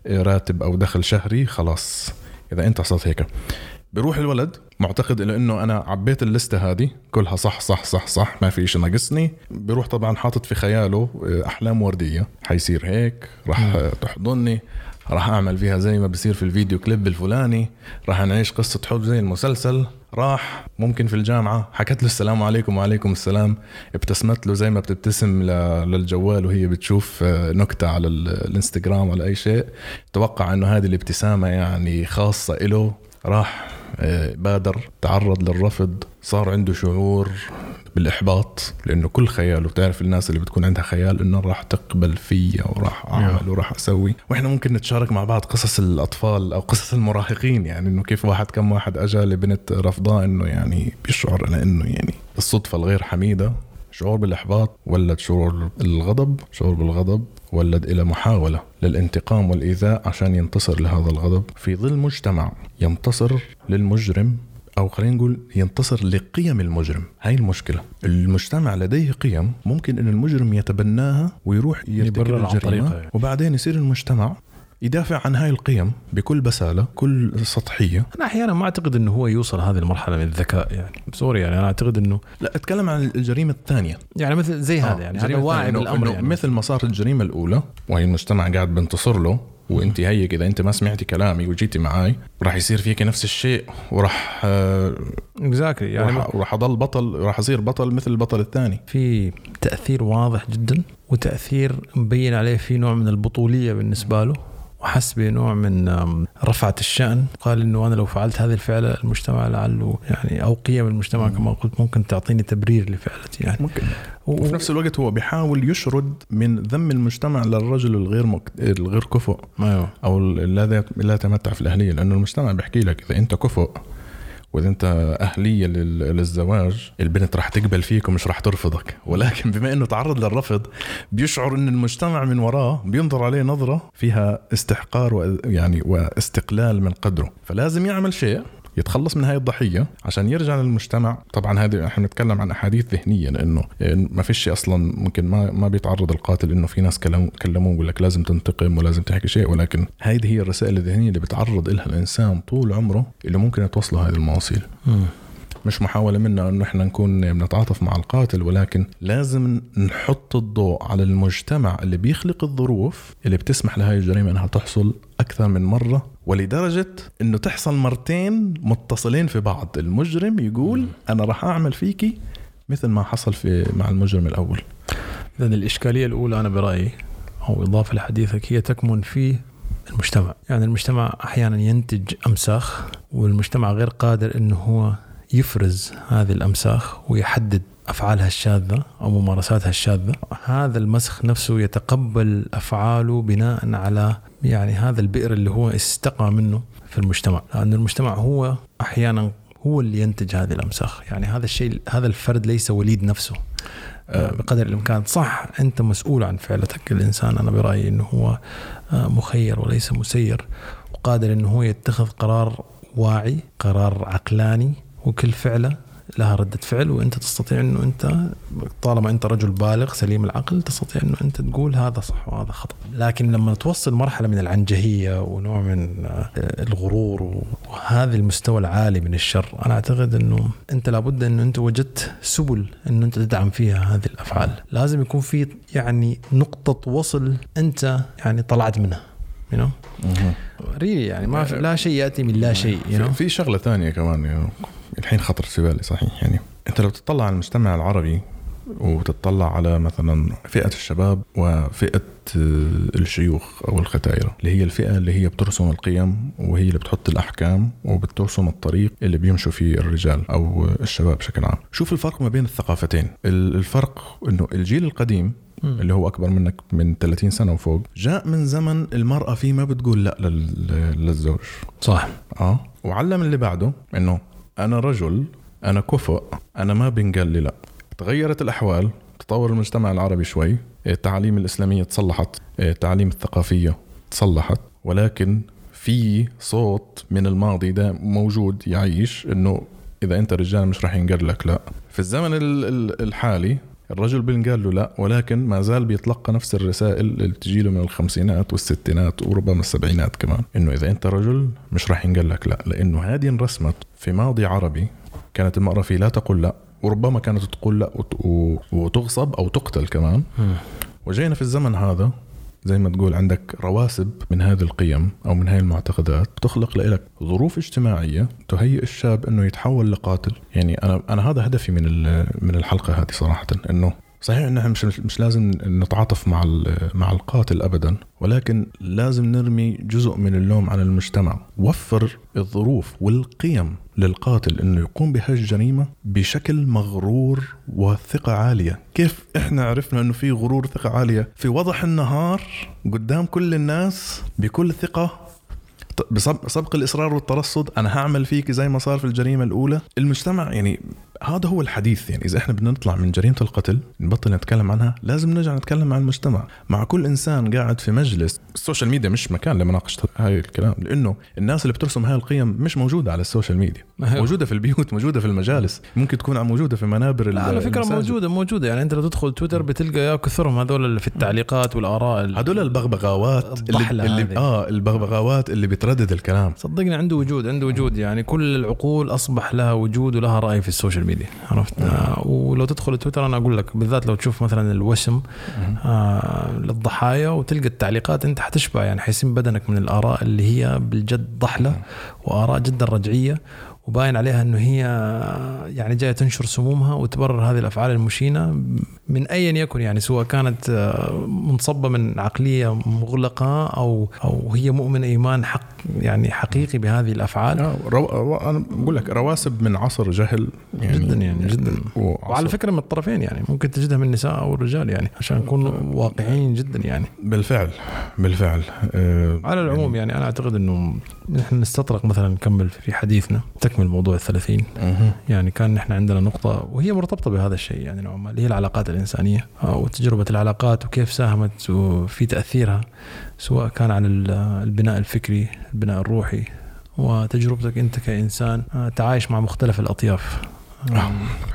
راتب أو دخل شهري خلاص. إذا أنت حصلت هيك. بيروح الولد معتقد إنه إنه أنا عبيت اللستة هذه كلها صح صح صح صح ما في شيء ناقصني. بيروح طبعا حاطط في خياله آه، أحلام وردية. حيصير هيك راح تحضني راح أعمل فيها زي ما بصير في الفيديو كليب الفلاني راح نعيش قصة حب زي المسلسل. راح ممكن في الجامعة حكت له السلام عليكم وعليكم السلام. ابتسمت له زي ما بتبتسم للجوال وهي بتشوف آه، نكتة على ال- الإنستغرام ولا أي شيء. توقع إنه هذه الابتسامة يعني خاصة له راح آه، بادر تعرض للرفض صار عنده شعور بالإحباط لأنه كل خياله بتعرف الناس اللي بتكون عندها خيال إنه راح تقبل فيا وراح أعمل وراح أسوي. وإحنا ممكن نتشارك مع بعض قصص الأطفال أو قصص المراهقين يعني إنه كيف واحد كم واحد اجى لبنت رفضاه إنه يعني بيشعر إنه يعني الصدفه الغير حميدة. شعور بالإحباط ولد شعور الغضب شعور بالغضب. ولد إلى محاولة للانتقام والإيذاء عشان ينتصر لهذا الغضب. في ظل مجتمع ينتصر للمجرم أو خلينا نقول ينتصر لقيم المجرم. هاي المشكلة. المجتمع لديه قيم ممكن إن المجرم يتبناها ويروح يرتكب الجريمة. وبعدين يصير المجتمع يدافع عن هاي القيم بكل بسالة كل سطحية. أنا أحيانا ما أعتقد إنه هو يوصل هذه المرحلة من الذكاء يعني. سوري يعني أنا أعتقد إنه لا أتكلم عن الجريمة الثانية. يعني مثل زي هذا يعني هذا واعي بالأمر يعني. مثل ما صارت الجريمة الأولى وهي المجتمع قاعد بينتصر له وأنت هيك اذا أنت ما سمعتي كلامي وجيتي معي راح يصير فيك نفس الشيء وراح آه، اكزاكتلي يعني راح راح أضل بطل راح أصير بطل مثل البطل الثاني. في تأثير واضح جدا وتأثير مبين عليه في نوع من البطولية بالنسبة له. وحس بنوع من رفعة الشأن. قال إنه أنا لو فعلت هذه الفعلة المجتمع لعله يعني أو قيم المجتمع كما قلت ممكن تعطيني تبرير لفعلتي يعني. ممكن. و- وفي نفس الوقت هو بيحاول يشرد من ذم المجتمع للرجل الغير مك... الغير كفؤ. أيوه. أو الذي لا يتمتع في الأهلية لأنه المجتمع بيحكي لك إذا أنت كفؤ وإذا أنت أهلية لل- للزواج البنت راح تقبل فيك ومش راح ترفضك. <laughs> ولكن بما إنه تعرض للرفض بيشعر إن المجتمع من وراه بينظر عليه نظرة فيها استحقار و يعني واستقلال من قدره. فلازم يعمل شيء يتخلص من هاي الضحية عشان يرجع للمجتمع. طبعا هذه إحنا بنتكلم عن أحاديث ذهنية لأنه ما فيش أصلا ممكن ما ما بيتعرض القاتل إنه في ناس كلموه بيقول لك لازم تنتقم ولازم تحكي شيء. ولكن هذه هي الرسائل الذهنية اللي بتعرض لها الإنسان طول عمره اللي ممكن توصله هذه المواصيل. مش محاولة منا إنه إحنا نكون بنتعاطف مع القاتل ولكن لازم نحط الضوء على المجتمع اللي بيخلق الظروف اللي بتسمح لهي الجريمة إنها تحصل أكثر من مرة ولدرجة إنه تحصل مرتين متصلين في بعض. المجرم يقول أنا راح أعمل فيكي مثل ما حصل في مع المجرم الأول. اذا الإشكالية الأولى أنا برأيي أو إضافة لحديثك هي تكمن في المجتمع. يعني المجتمع أحيانا ينتج أمساخ والمجتمع غير قادر أنه هو يفرز هذه الأمساخ ويحدد أفعالها الشاذة أو ممارساتها الشاذة. هذا المسخ نفسه يتقبل أفعاله بناء على يعني هذا البئر اللي هو استقى منه في المجتمع لأن المجتمع هو أحيانا هو اللي ينتج هذه الأمساخ. يعني هذا الشيء هذا الفرد ليس وليد نفسه. آه، بقدر الإمكان. صح أنت مسؤول عن فعلتك. الإنسان أنا برأيي إنه هو آه، مخير وليس مسير وقادر إنه هو يتخذ قرار واعي قرار عقلاني وكل فعلة لها ردة فعل وأنت تستطيع إنه أنت طالما أنت رجل بالغ سليم العقل تستطيع إنه أنت تقول هذا صح وهذا خطأ، لكن لما توصل مرحلة من العنجهية ونوع من آه، الغرور وهذا المستوى العالي من الشر، أنا أعتقد إنه أنت لابد إنه أنت وجدت سبل إنه أنت تدعم فيها هذه الأفعال، لازم يكون في يعني نقطة وصل أنت يعني طلعت منها. you know ريلي يعني ما لا شيء يأتي من لا شيء you know? في شغلة ثانية كمان يعني الحين خطرت في بالي صحيح. يعني أنت لو تطلع على المجتمع العربي وتطلع على مثلا فئة الشباب وفئة الشيوخ أو الختايرة اللي هي الفئة اللي هي بترسم القيم وهي اللي بتحط الأحكام وبترسم الطريق اللي بيمشوا فيه الرجال أو الشباب بشكل عام. شوف الفرق ما بين الثقافتين. الفرق أنه الجيل القديم اللي هو أكبر منك من 30 سنة وفوق جاء من زمن المرأة فيه ما بتقول لا للزوج. صح. آه. وعلم اللي بعده إنه أنا رجل أنا كفؤ أنا ما بنقال لي لا. تغيرت الأحوال تطور المجتمع العربي شوي التعاليم الإسلامية تصلحت التعاليم الثقافية تصلحت ولكن في صوت من الماضي ده موجود يعيش إنه إذا أنت رجال مش راح ينقال لك لا. في الزمن الحالي الرجل بينقال له لا ولكن ما زال بيتلقى نفس الرسائل اللي تجي له من الخمسينات والستينات وربما السبعينات كمان إنه إذا أنت رجل مش راح ينقال لك لا لأنه هذه انرسمت في ماضي عربي كانت المرأة فيه لا تقول لا وربما كانت تقول لا وتغصب أو تقتل كمان. وجينا في الزمن هذا زي ما تقول عندك رواسب من هذه القيم أو من هذه المعتقدات تخلق لك ظروف اجتماعية تهيئ الشاب إنه يتحول لقاتل. يعني أنا أنا هذا هدفي من من الحلقة هذه صراحة إنه صحيح ان إحنا مش مش لازم نتعاطف مع مع القاتل ابدا ولكن لازم نرمي جزء من اللوم على المجتمع. وفر الظروف والقيم للقاتل إنه يقوم بهالجريمه بشكل مغرور وثقة عالية. كيف إحنا عرفنا إنه في غرور ثقة عالية؟ في وضح النهار قدام كل الناس بكل ثقة. بسبق الإصرار والترصد أنا هعمل فيك زي ما صار في الجريمة الأولى. المجتمع يعني هذا هو الحديث. يعني إذا إحنا بدنا نطلع من جريمة القتل نبطل نتكلم عنها لازم نرجع نتكلم عن المجتمع. مع كل إنسان قاعد في مجلس ال social media مش مكان لمناقشة هاي الكلام لأنه الناس اللي بترسم هاي القيم مش موجودة على ال social media. موجودة في البيوت موجودة في المجالس. ممكن تكون موجودة في منابر على فكرة المساجد. موجودة موجودة. يعني أنت لو تدخل تويتر بتلقى يا كثرهم هذول اللي في التعليقات والآراء هذول البغبغاوات اللي, اللي آه البغبغاوات اللي بتردد الكلام. صدقني عنده وجود عنده وجود. يعني كل العقول أصبح لها وجود ولها رأي في ال social media عرفت؟ آه ولو تدخل تويتر أنا أقول لك بالذات لو تشوف مثلا الوسم آه للضحايا وتلقى التعليقات أنت حتشبع يعني حيسم بدنك من الآراء اللي هي بالجد ضحلة وآراء جدا رجعية وباين عليها إنه هي يعني جاية تنشر سمومها وتبرر هذه الأفعال المشينة من ايا يكن يعني سواء كانت آه، منصبة من عقلية مغلقة أو أو هي مؤمنه إيمان حق يعني حقيقي بهذه الأفعال. آه، رو... أنا بقول لك رواسب من عصر جهل يعني جدا يعني جدا. وعلى فكرة من الطرفين يعني ممكن تجدها من النساء أو الرجال يعني عشان نكون واقعيين جدا يعني. بالفعل بالفعل. أه على العموم يعني, يعني أنا أعتقد إنه نحن نستطرق مثلا نكمل في حديثنا. تكمل موضوع الثلاثين. يعني كان نحن عندنا نقطة وهي مرتبطة بهذا الشيء يعني نوعا ما اللي هي العلاقات الإنسانية وتجربة العلاقات وكيف ساهمت في تأثيرها سواء كان على البناء الفكري البناء الروحي وتجربتك أنت كإنسان آه، تعايش مع مختلف الأطياف. آه.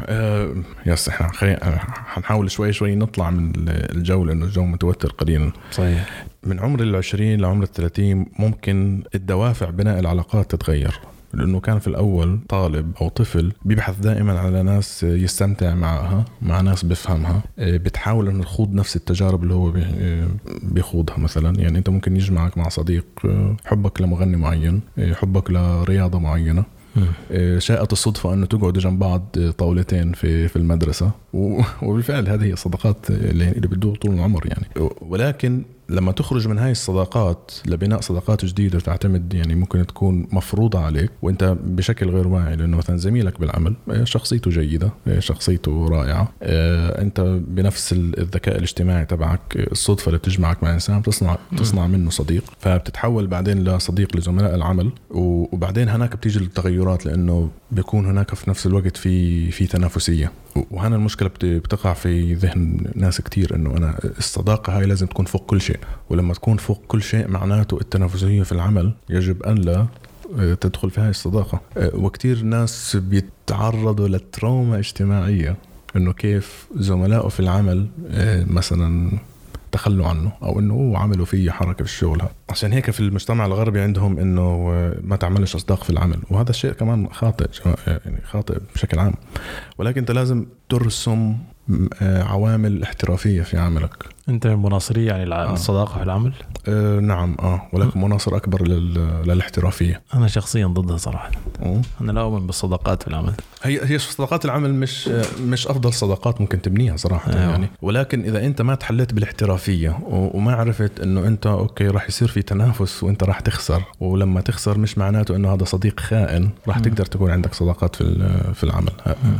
آه يس إحنا خلينا حنحاول شوي شوي نطلع من الجو لأنه الجو متوتر قليلا. صحيح. من عمر العشرين لعمر الثلاثين ممكن الدوافع بناء العلاقات تتغير. لأنه كان في الأول طالب أو طفل بيبحث دائما على ناس يستمتع معها مع ناس بفهمها آه، بتحاول إنه تخوض نفس التجارب اللي هو آه، بيخوضها مثلا. يعني أنت ممكن يجمعك مع صديق آه، حبك لمغني معين حبك لرياضة معينة شاءت الصدفة أنه تقعدوا جنب بعض طاولتين في في المدرسة. <laughs> وبالفعل هذه هي الصداقات اللي, اللي بتدور طول العمر يعني. ولكن لما تخرج من هاي الصداقات لبناء صداقات جديدة تعتمد يعني ممكن تكون مفروضة عليك وانت بشكل غير واعي لأنه مثلا زميلك بالعمل آه، شخصيته جيدة آه، شخصيته رائعة آه، انت بنفس الذكاء الاجتماعي تبعك الصدفة اللي بتجمعك مع إنسان بتصنع تصنع منه صديق فبتتحول بعدين لصديق لزملاء العمل وبعدين هناك بتيجي التغيرات لأنه بيكون هناك في نفس الوقت في في تنافسية. وهنا المشكلة بتقع في ذهن ناس كتير إنه أنا الصداقة هاي لازم تكون فوق كل شيء. ولما تكون فوق كل شيء معناته التنافسية في العمل يجب أن لا آه، تدخل في هاي الصداقة. آه، وكتير ناس بيتعرضوا لتروما اجتماعية إنه كيف زملائه في العمل آه، مثلا تخلوا عنه أو إنه هو عملوا فيه حركة في الشغل عشان هيك في المجتمع الغربي عندهم إنه ما تعملش أصداق في العمل وهذا الشيء كمان خاطئ يعني خاطئ بشكل عام. ولكن أنت لازم ترسم عوامل احترافية في عملك. انت من مناصري يعني آه. الصداقة في العمل؟ آه نعم آه ولكن مناصر أكبر للاحترافية أنا شخصيا ضدها صراحة أوه. أنا لا أؤمن بالصداقات في العمل هي هي صداقات العمل مش مش أفضل صداقات ممكن تبنيها صراحة أيوه. يعني ولكن إذا أنت ما تحليت بالاحترافية وما عرفت إنه أنت أوكي راح يصير في تنافس وأنت راح تخسر ولما تخسر مش معناته إنه هذا صديق خائن راح. تقدر تكون عندك صداقات في في العمل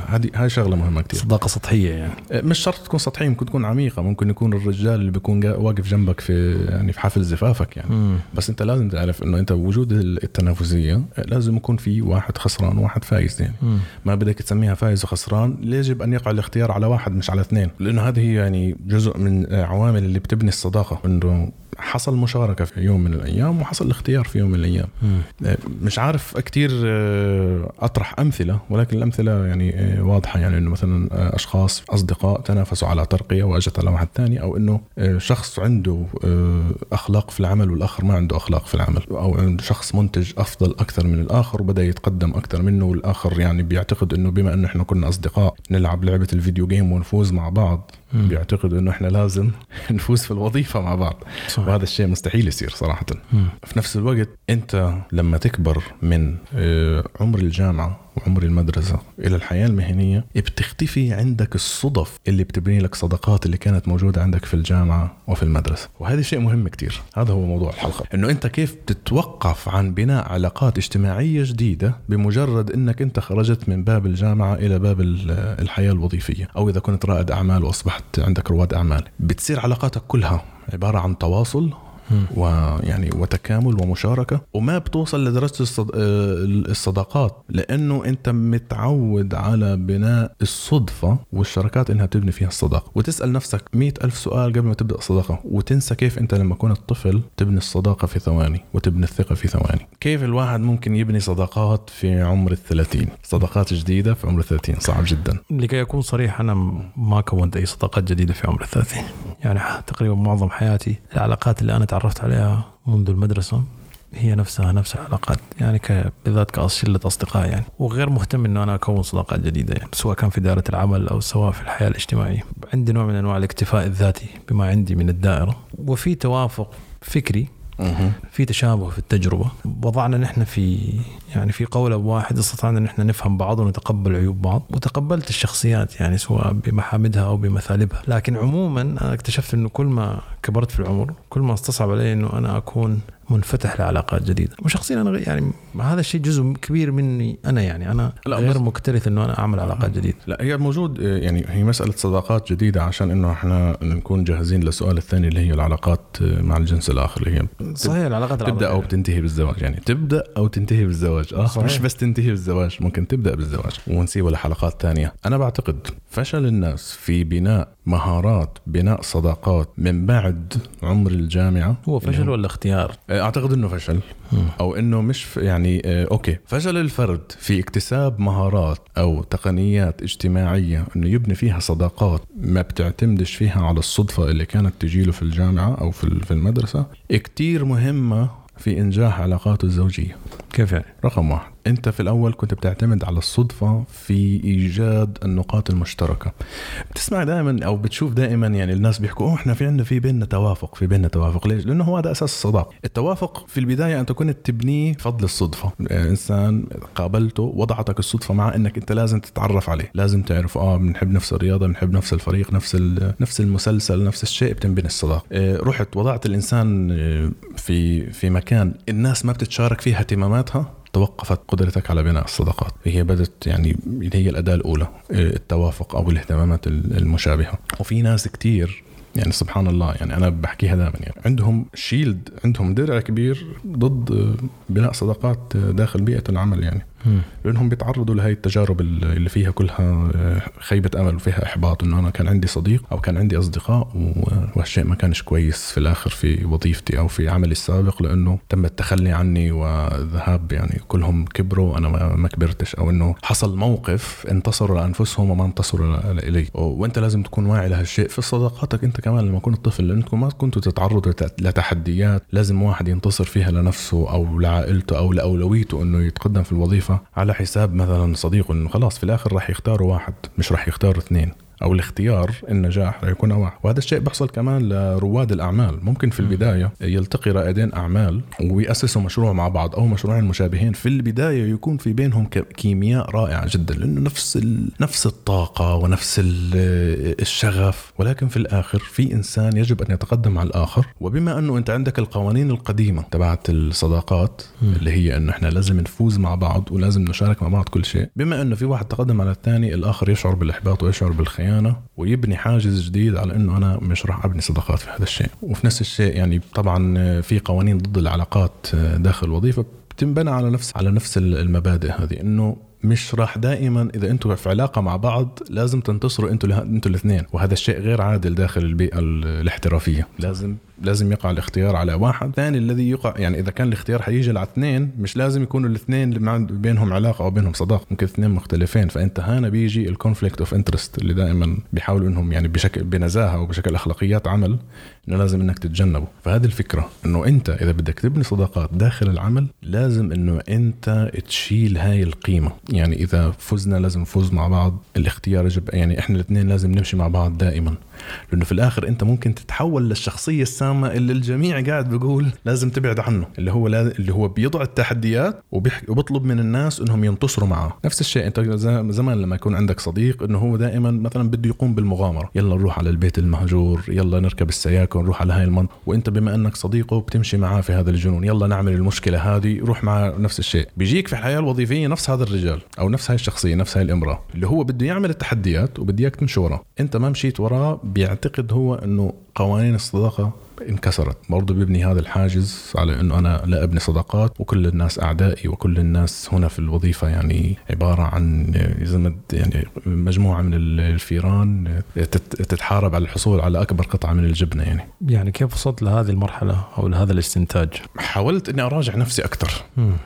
هذه هاي شغلة مهمة كثير صداقة سطحية يعني آه، مش شرط تكون سطحية ممكن تكون عميقة ممكن يكون الرجال اللي بيكون واقف جنبك في يعني في حفل زفافك يعني مم. بس انت لازم تعرف انه انت وجود التنافسية لازم يكون في واحد خسران وواحد فايز يعني مم. ما بدك تسميها فايز وخسران يجب أن يقع الاختيار على واحد مش على اثنين لأنه هذه يعني جزء من عوامل اللي بتبني الصداقة إنه حصل مشاركة في يوم من الأيام وحصل اختيار في يوم من الأيام مم. مش عارف كتير آه، أطرح أمثلة ولكن الأمثلة يعني آه، واضحة يعني أنه مثلا آه، أشخاص أصدقاء تنافسوا على ترقية وأجت على واحد ثاني أو أنه شخص عنده أخلاق في العمل والآخر ما عنده أخلاق في العمل. أو عنده شخص منتج أفضل أكثر من الآخر وبدأ يتقدم أكثر منه والآخر يعني بيعتقد أنه بما أنه إحنا كنا أصدقاء نلعب لعبة الفيديو جيم ونفوز مع بعض. بيعتقدوا إنه إحنا لازم <laughs> نفوز في الوظيفة مع بعض. صحيح. وهذا الشيء مستحيل يصير صراحة. مم. في نفس الوقت أنت لما تكبر من آه، عمر الجامعة وعمر المدرسة إلى الحياة المهنية بتختفي عندك الصدف اللي بتبني لك صداقات اللي كانت موجودة عندك في الجامعة وفي المدرسة. وهذا شيء مهم كتير. هذا هو موضوع الحلقة. إنه أنت كيف تتوقف عن بناء علاقات اجتماعية جديدة بمجرد أنك أنت خرجت من باب الجامعة إلى باب الحياة الوظيفية أو إذا كنت رائد أعمال وأصبحت عندك رواد أعمال. بتصير علاقاتك كلها عبارة عن تواصل ويعني وتكامل ومشاركة. وما بتوصل لدرجة الصداقات لأنه أنت متعود على بناء الصدفة والشركات إنها تبني فيها الصداقة. وتسأل نفسك مئة ألف سؤال قبل ما تبدأ الصداقة. وتنسى كيف أنت لما كنت طفل تبني الصداقة في ثواني وتبني الثقة في ثواني. كيف الواحد ممكن يبني صداقات في عمر الثلاثين؟ صداقات جديدة في عمر الثلاثين. صعب جدا. لكي أكون صريح أنا ما كونت أي صداقات جديدة في عمر الثلاثين. يعني تقريبا معظم حياتي العلاقات اللي أنا تعرفت عليها منذ المدرسة هي نفسها نفس العلاقات يعني بالذات كشلة أصدقاء يعني. وغير مهتم إنه أنا أكون صداقات جديدة يعني سواء كان في دائرة العمل أو سواء في الحياة الاجتماعية. عندي نوع من أنواع الاكتفاء الذاتي بما عندي من الدائرة. وفي توافق فكري في تشابه في التجربة. وضعنا نحن في يعني في قولب واحد استطعنا نحن نفهم بعض ونتقبل عيوب بعض. وتقبلت الشخصيات يعني سواء بمحامدها أو بمثالبها. لكن عموما أنا اكتشفت إنه كل ما كبرت في العمر كل ما استصعب علي إنه أنا أكون منفتح لعلاقات جديدة. وشخصيا أنا يعني هذا الشيء جزء كبير مني أنا يعني. أنا لا غير مكترث إنه أنا أعمل علاقات جديدة. لا هي موجود يعني هي مسألة صداقات جديدة عشان إنه إحنا نكون جاهزين للسؤال الثاني اللي هي العلاقات مع الجنس الآخر اللي هي صحيح العلاقات تبدأ أو بتنتهي بالزواج. يعني تبدأ أو تنتهي بالزواج. آه صحيح. مش بس تنتهي بالزواج ممكن تبدأ بالزواج ونسيبها لحلقات ثانية. أنا بعتقد فشل الناس في بناء مهارات بناء صداقات من بعد عمر الجامعة. هو فشل يعني ولا اختيار؟ أعتقد إنه فشل. أو إنه مش يعني آه، أوكي. فشل الفرد في اكتساب مهارات أو تقنيات اجتماعية إنه يبني فيها صداقات ما بتعتمدش فيها على الصدفة اللي كانت تجيله في الجامعة أو في المدرسة. كتير مهمة في إنجاح علاقاته الزوجية. كيف يعني؟ رقم واحد. انت في الأول كنت بتعتمد على الصدفة في إيجاد النقاط المشتركة. بتسمع دائما أو بتشوف دائما يعني الناس بيحكوا إحنا في عندنا في بيننا توافق في بيننا توافق. ليش؟ لأنه هو هذا أساس الصداقه التوافق في البداية انت كنت تبنيه فضل الصدفة. إنسان قابلته وضعتك الصدفة مع إنك أنت لازم تتعرف عليه. لازم تعرف آه بنحب نفس الرياضة بنحب نفس الفريق نفس نفس المسلسل نفس الشيء بتنبني الصداقه آه، رحت وضعت الإنسان آه، في في مكان الناس ما بتتشارك فيها اهتماماتها توقفت قدرتك على بناء الصداقات. هي بدت يعني هي الأداة الأولى التوافق أو الاهتمامات المشابهة. وفي ناس كتير يعني سبحان الله يعني أنا بحكيها دائما يعني عندهم شيلد عندهم درع كبير ضد بناء صداقات داخل بيئة العمل يعني. لأنهم بيتعرضوا لهي التجارب اللي فيها كلها آه، خيبة أمل وفيها إحباط إنه أنا كان عندي صديق أو كان عندي أصدقاء وهالشيء ما كانش كويس في الآخر في وظيفتي أو في عملي السابق لأنه تم التخلي عني والذهاب يعني كلهم كبروا وأنا ما كبرتش أو إنه حصل موقف انتصروا لانفسهم وما انتصروا إلي. وأنت لازم تكون واعي لهالشيء في صداقاتك أنت كمان لما كنت طفل لأنكم ما كنتوا تتعرضوا لتحديات لازم واحد ينتصر فيها لنفسه أو لعائلته أو لأولويته إنه يتقدم في الوظيفة. على حساب مثلا صديقه انه خلاص في الآخر راح يختاروا واحد مش راح يختاروا اثنين. أو الاختيار النجاح رح يكون واحد وهذا الشيء بيحصل كمان لرواد الأعمال. ممكن في البداية يلتقي رائدين أعمال ويأسسوا مشروع مع بعض أو مشروعين مشابهين. في البداية يكون في بينهم كيمياء رائعة جدا لأنه نفس نفس الطاقة ونفس الشغف. ولكن في الآخر في إنسان يجب أن يتقدم على الآخر. وبما أنه أنت عندك القوانين القديمة تبعت الصداقات اللي هي انه إحنا لازم نفوز مع بعض ولازم نشارك مع بعض كل شيء. بما أنه في واحد تقدم على الثاني الآخر يشعر بالإحباط ويشعر بالخيانة. معينة ويبني حاجز جديد على إنه أنا مش راح أبني صداقات في هذا الشيء. وفي نفس الشيء يعني طبعا في قوانين ضد العلاقات داخل الوظيفة بتنبنى على نفس على نفس المبادئ هذه إنه مش راح دائما إذا أنتم في علاقة مع بعض لازم تنتصروا أنتم أنتم الاثنين. وهذا الشيء غير عادل داخل البيئة الاحترافية. لازم لازم يقع الاختيار على واحد. ثاني الذي يقع يعني إذا كان الاختيار حيجي على اثنين مش لازم يكونوا الاثنين بينهم علاقة أو بينهم صداقه ممكن اثنين مختلفين. فانت هنا بيجي ال conflict of interest اللي دائما بيحاولوا إنهم يعني بشكل بنزاهة وبشكل أخلاقيات عمل إنه لازم إنك تتجنبه. فهذه الفكرة إنه أنت إذا بدك تبني صداقات داخل العمل لازم إنه أنت تشيل هاي القيمة. يعني إذا فزنا لازم نفوز مع بعض. الاختيار يجب يعني إحنا الاثنين لازم نمشي مع بعض دائما. لأنه في الآخر أنت ممكن تتحول للشخصية السامة اللي الجميع قاعد بيقول لازم تبعد عنه اللي هو اللي هو بيضع التحديات وبيطلب من الناس إنهم ينتصروا معه نفس الشيء أنت زمان لما يكون عندك صديق إنه هو دائما مثلا بده يقوم بالمغامرة يلا نروح على البيت المهجور يلا نركب السياكل نروح على هاي المنطقة وأنت بما أنك صديقه بتمشي معاه في هذا الجنون يلا نعمل المشكلة هذه روح معه نفس الشيء. بيجيك في الحياة الوظيفية نفس هذا الرجال أو نفس هاي الشخصية نفس هاي الإمرأة اللي هو بده يعمل التحديات وبدي اياك تمشي وراه أنت ما مشيت وراه بيعتقد هو أنه قوانين الصداقة انكسرت. برضه بيبني هذا الحاجز على إنه أنا لا أبني صداقات وكل الناس أعدائي وكل الناس هنا في الوظيفة يعني عبارة عن يعني مجموعة من الفيران تتحارب على الحصول على أكبر قطعة من الجبنة يعني. يعني كيف وصلت لهذه المرحلة أو لهذا الاستنتاج؟ حاولت إني أراجع نفسي أكثر.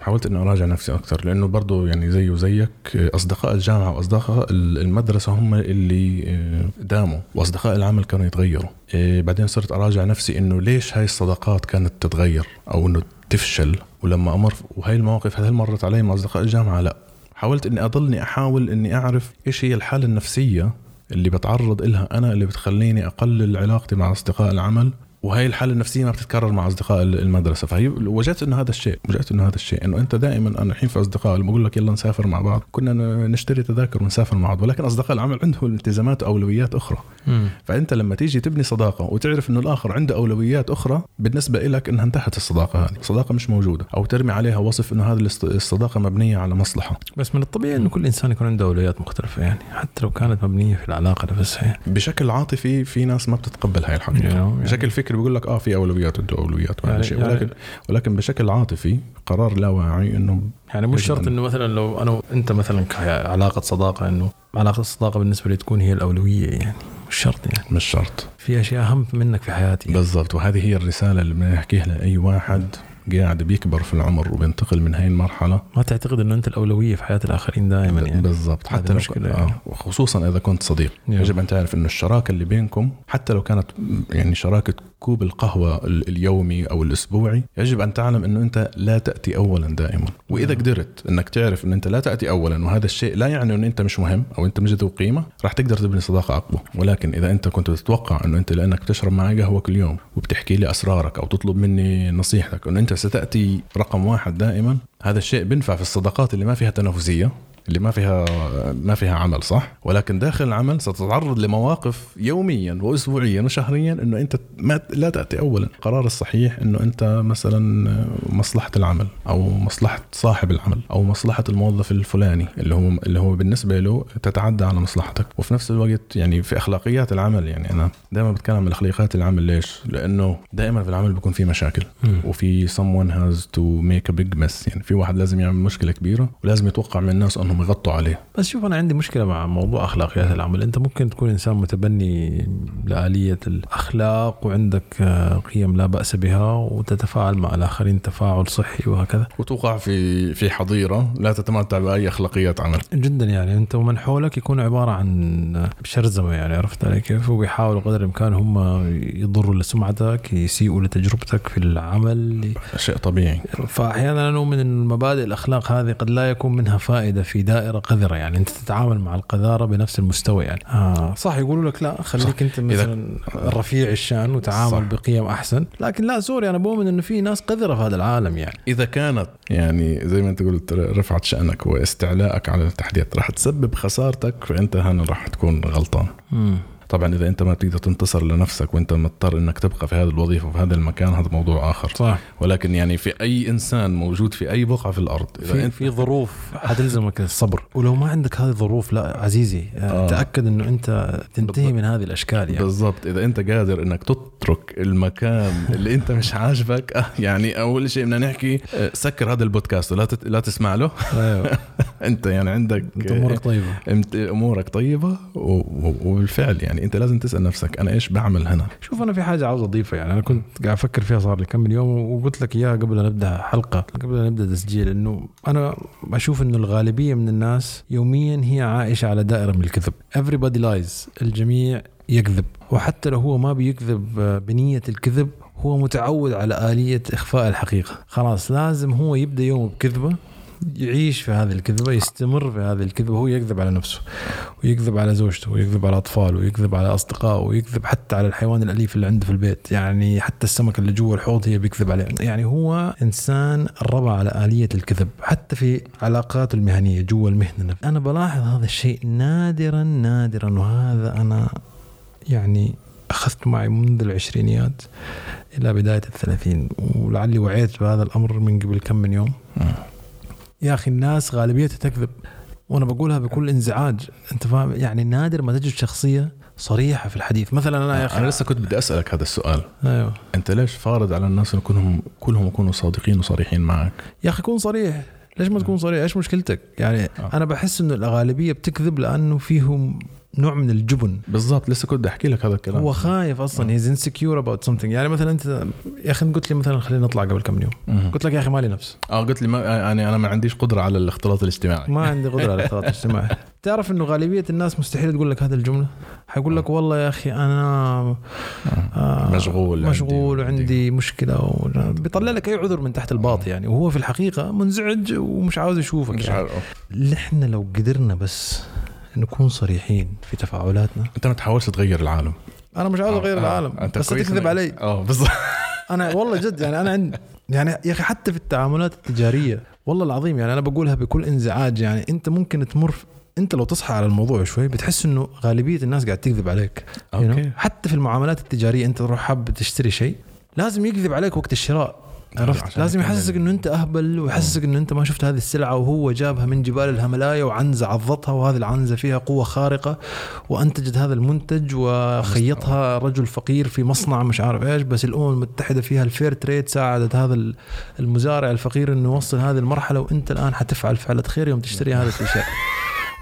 حاولت إني أراجع نفسي أكثر لأنه برضه يعني زي وزيك أصدقاء الجامعة وأصدقاء المدرسة هم اللي داموا وأصدقاء العمل كانوا يتغيروا. إيه، بعدين صرت أراجع نفسي إنه ليش هاي الصداقات كانت تتغير أو إنه تفشل؟ ولما أمر وهي المواقف هل مرت علي مع أصدقاء الجامعة؟ لا. حاولت إني أضلني أحاول إني أعرف إيش هي الحالة النفسية اللي بتعرض لها أنا اللي بتخليني أقلل علاقتي مع أصدقاء العمل وهي الحالة النفسية ما بتتكرر مع أصدقاء المدرسة. فهي وجدت إنه هذا الشيء وجدت إنه هذا الشيء إنه أنت دائما أنا الحين في أصدقاء اللي بقول لك يلا نسافر مع بعض كنا نشتري تذاكر ونسافر مع بعض ولكن أصدقاء العمل عندهم التزامات وأولويات أخرى. مم. فأنت لما تيجي تبني صداقة وتعرف إنه الآخر عنده أولويات أخرى بالنسبة لك إنها انتهت الصداقة هذه. الصداقه مش موجودة أو ترمي عليها وصف إنه هذه الصداقة مبنية على مصلحة. بس من الطبيعي إنه كل إنسان يكون عنده أولويات مختلفة يعني حتى لو كانت مبنية في العلاقة نفسها بشكل عاطفي في ناس ما بتتقبل هاي الحقيقة يعني بشكل فكري بيقول لك آه في أولويات أولويات عنده اولويات يعني شيء. يعني ولكن ولكن بشكل عاطفي قرار لا واعي إنه يعني مش شرط إنه مثلا لو أنا وانت مثلا كعلاقة صداقة إنه علاقة الصداقة بالنسبة لي تكون هي الأولوية يعني مش شرط يعني. مش شرط. في أشياء أهم منك في حياتي. يعني. بالضبط. وهذه هي الرسالة اللي بنحكيها لأي واحد قاعد بيكبر في العمر وبينتقل من هاي المرحلة. ما تعتقد إنه أنت الأولوية في حياة الآخرين دائما يعني. بالضبط. حتى لو يعني. آه خصوصا إذا كنت صديق. يجب أن تعرف إنه الشراكة اللي بينكم حتى لو كانت يعني شراكة كوب القهوة ال- اليومي أو الأسبوعي يجب أن تعلم أنه أنت لا تأتي أولا دائما. وإذا نعم. قدرت أنك تعرف أن أنت لا تأتي أولا وهذا الشيء لا يعني أنه أنت مش مهم أو أنت مش ذو قيمة راح تقدر تبني صداقة أقوى. ولكن إذا أنت كنت تتوقع أنه أنت لأنك تشرب معي قهوة كل يوم وبتحكي لي أسرارك أو تطلب مني نصيحتك أنه أنت ستأتي رقم واحد دائما هذا الشيء بينفع في الصداقات اللي ما فيها تنافسية. اللي ما فيها ما فيها عمل صح؟ ولكن داخل العمل ستتعرض لمواقف يوميا واسبوعيا وشهريا إنه أنت ما لا تأتي. اولا القرار الصحيح إنه أنت مثلا مصلحة العمل أو مصلحة صاحب العمل أو مصلحة الموظف الفلاني اللي هو اللي هو بالنسبة له تتعدى على مصلحتك. وفي نفس الوقت يعني في أخلاقيات العمل يعني أنا دائما بتكلم عن أخلاقيات العمل. ليش؟ لأنه دائما في العمل بيكون في مشاكل. وفي someone has to make a big mess. يعني في واحد لازم يعمل مشكلة كبيرة ولازم يتوقع من الناس انهم يغطوا عليه. بس شوف أنا عندي مشكلة مع موضوع أخلاقيات العمل. أنت ممكن تكون إنسان متبني لآلية الأخلاق وعندك آه، قيم لا بأس بها وتتفاعل مع الآخرين تفاعل صحي وهكذا. وتوقع في في حظيرة لا تتمتع بأي أخلاقيات عمل. جدا يعني. أنت ومن حولك يكون عبارة عن شرذمه يعني عرفت علي كيف؟ وبيحاولوا قدر الإمكان هم يضروا لسمعتك يسيئوا لتجربتك في العمل. شيء طبيعي. فاحيانا أنا أؤمن إن مبادئ الأخلاق هذه قد لا يكون منها فائدة في دائرة قذرة يعني أنت تتعامل مع القذارة بنفس المستوى يعني آه صح يقولوا لك لا خليك صح. انت مثلا رفيع الشأن وتعامل صح. بقيم أحسن لكن لا سوري أنا بؤمن إنه في ناس قذرة في هذا العالم يعني إذا كانت يعني زي ما أنت قلت رفعت شأنك واستعلاءك على التحديات راح تسبب خسارتك فأنت هنا راح تكون غلطان مم. طبعا إذا أنت ما بتقدر تنتصر لنفسك وأنت مضطر إنك تبقى في هذه الوظيفة وفي هذا المكان هذا موضوع آخر صح ولكن يعني في أي إنسان موجود في أي بقعة في الأرض إذا في أنت في ظروف حتلزمك الصبر ولو ما عندك هذه الظروف لا عزيزي آه. آه. تأكد إنه أنت تنتهي. من هذه الأشكال يعني بالضبط إذا أنت قادر إنك تترك المكان اللي أنت مش عاجبك آه، يعني أول شيء بدنا نحكي آه، سكر هذا البودكاست ولا تت... لا تسمع له أيوه <laughs> أنت يعني عندك أنت أمورك طيبة أمورك طيبة. وبالفعل يعني انت لازم تسأل نفسك أنا إيش بعمل هنا؟ شوف أنا في حاجة عاوز أضيفها يعني أنا كنت قاعد أفكر فيها صار لي كم من يوم وقلت لك إياها قبل نبدأ حلقة قبل نبدأ تسجيل إنه أنا أشوف إنه الغالبية من الناس يوميا هي عائشه على دائرة من الكذب. Everybody lies الجميع يكذب. وحتى لو هو ما بيكذب آه، بنية الكذب هو متعود على آلية إخفاء الحقيقة. خلاص لازم هو يبدأ يومه بكذبة يعيش في هذه الكذبة يستمر في هذه الكذبة هو يكذب على نفسه ويكذب على زوجته ويكذب على أطفاله ويكذب على أصدقائه ويكذب حتى على الحيوان الأليف اللي عنده في البيت. يعني حتى السمك اللي جوا الحوض هي بيكذب عليه. يعني هو إنسان ربى على آلية الكذب حتى في علاقاته المهنية جوا المهنة نفسها. أنا بلاحظ هذا الشيء نادرا نادرا وهذا أنا يعني أخذت معي منذ العشرينيات إلى بداية الثلاثين ولعلي وعيت بهذا الأمر من قبل كم من يوم. يا أخي الناس غالبيتها تكذب. وأنا بقولها بكل انزعاج. أنت فاهم؟ يعني نادر ما تجد شخصية صريحة في الحديث. مثلا أنا يا أخي أنا لسه كنت بدي أسألك هذا السؤال. أيوه. أنت ليش فارض على الناس إنه كلهم كلهم يكونوا صادقين وصريحين معك؟ يا أخي كون صريح. ليش ما تكون صريح؟ إيش مشكلتك؟ يعني آه. أنا بحس إنه الغالبيه بتكذب لأنه فيهم نوع من الجبن. بالضبط لسه كنت أحكي لك هذا الكلام. هو خايف أصلا he's insecure about something يعني مثلا أنت يا أخي قلت لي مثلا خلينا نطلع قبل كم يوم. مهم. قلت لك يا أخي مالي نفس. آه قلت لي ما يعني أنا ما عنديش قدرة على الاختلاط الاجتماعي. ما عندي قدرة على الاختلاط الاجتماعي. <laughs> تعرف إنه غالبية الناس مستحيل تقول لك هذه الجملة؟ حيقول لك والله يا أخي أنا آه مشغول مشغول عندي- وعندي. مشكلة. بيطلع لك أي عذر من تحت الباط يعني. وهو في الحقيقة منزعج ومش عاوز يشوفك مش يعني. عارف. نحن لو قدرنا بس نكون صريحين في تفاعلاتنا. أنت ما تحاولش تغير العالم. أنا مش عاوز أغير آه، العالم أنت بس تكذب علي. آه بالضبط <laughs> أنا والله جد يعني أنا عند يعني يا أخي حتى في التعاملات التجارية والله العظيم يعني أنا بقولها بكل إنزعاج يعني أنت ممكن تمر أنت لو تصحى على الموضوع شوي بتحس إنه غالبية الناس قاعد تكذب عليك you know؟ حتى في المعاملات التجارية أنت تروح حاب تشتري شيء لازم يكذب عليك وقت الشراء. عرفت؟ لازم. يحسسك إنه أنت أهبل ويحسسك إنه أنت ما شفت هذه السلعة وهو جابها من جبال الهملايا وعنزة عضتها وهذه العنزة فيها قوة خارقة وأنتجت هذا المنتج وخيطها رجل فقير في مصنع مش عارف إيش بس الأمم المتحدة فيها ال fair trade ساعدت هذا المزارع الفقير إنه يوصل هذه المرحلة وأنت الآن حتفعل فعله خير يوم تشتري هذا التيشيرت.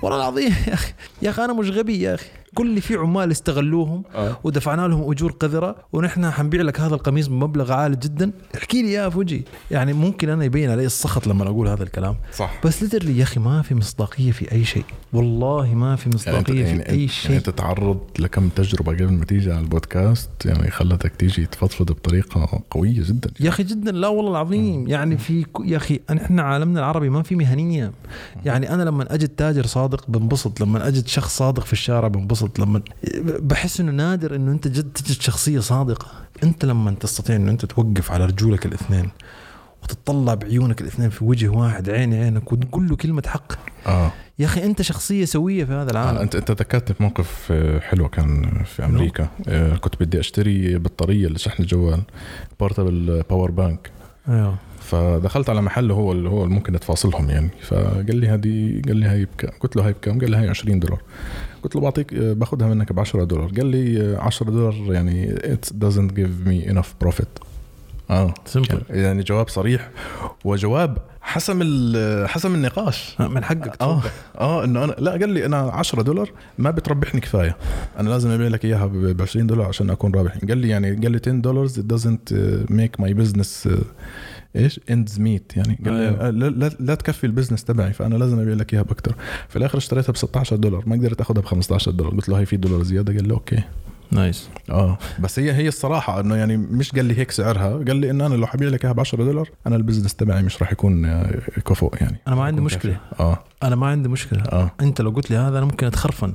والله العظيم يا أخي يا أخي أنا مش غبي يا أخي. قل لي في عمال استغلوهم آه. ودفعنا لهم أجور قذرة ونحن حنبيع لك هذا القميص بمبلغ عالي جدا. احكي لي اياها في وجهي يعني ممكن أنا يبين علي السخط لما أقول هذا الكلام. صح. بس literally يا أخي ما في مصداقية في أي شيء. والله ما في يعني مصداقية يعني في أي يعني شيء. تتعرض لكم تجربة قبل ما تيجي على البودكاست يعني خلتك تيجي تفضفض بطريقة قوية جدا. يا أخي جدا لا والله العظيم. يعني في يا أخي إحنا عالمنا العربي ما في مهنية. يعني أنا لما أجد تاجر صادق بنبسط لما أجد شخص صادق في الشارع بنبسط. لما بحس إنه نادر إنه أنت جد تجد شخصية صادقة. أنت لما تستطيع إنه أنت توقف على رجولك الاثنين وتطلع بعيونك الاثنين في وجه واحد عيني عينك وتقول له كلمة حق. آه. يا أخي أنت شخصية سوية في هذا العالم. انت أنت ذكرت في موقف آه، حلو كان في أمريكا. آه، كنت بدي أشتري بطارية لشحن الجوال portable power bank أيوه. فدخلت على محل هو اللي هو ممكن تفاصلهم يعني. فقال لي هذه قال لي هاي بكام قلت له هاي بكام؟ قال لي هاي 20 دولار. قلت له بعطيك آه، باخذها منك ب 10 دولار. قال لي آه، 10 دولار يعني it doesn't give me enough profit. آه. simple يعني جواب صريح. وجواب حسم ال- حسم النقاش. من حقك آه. آه إنه أنا لا قال لي أنا 10 دولار ما بتربحني كفاية. أنا لازم أبيع لك إياها ب 20 دولار عشان أكون رابح. قال لي يعني قال لي 10 دولار it doesn't make my business إيش؟ ends meet. يعني أيوه. آه، لا, لا, لا تكفي ال business تبعي فأنا لازم أبيع لك إياها باكثر في الآخر اشتريتها ب 16 دولار ما قدرت أخذها ب 15 دولار. قلت له هي في دولار زيادة؟ قال لي okay. nice. آه بس هي هي الصراحة إنه يعني مش قال لي هيك سعرها قال لي انه أنا لو حبيع لك إياها ب 10 دولار أنا ال business تبعي مش راح يكون آه، كفؤ يعني. أنا ما عندي مشكلة. آه. أنا ما عندي مشكلة. آه. أنت لو قلت لي هذا أنا ممكن أتخرفن.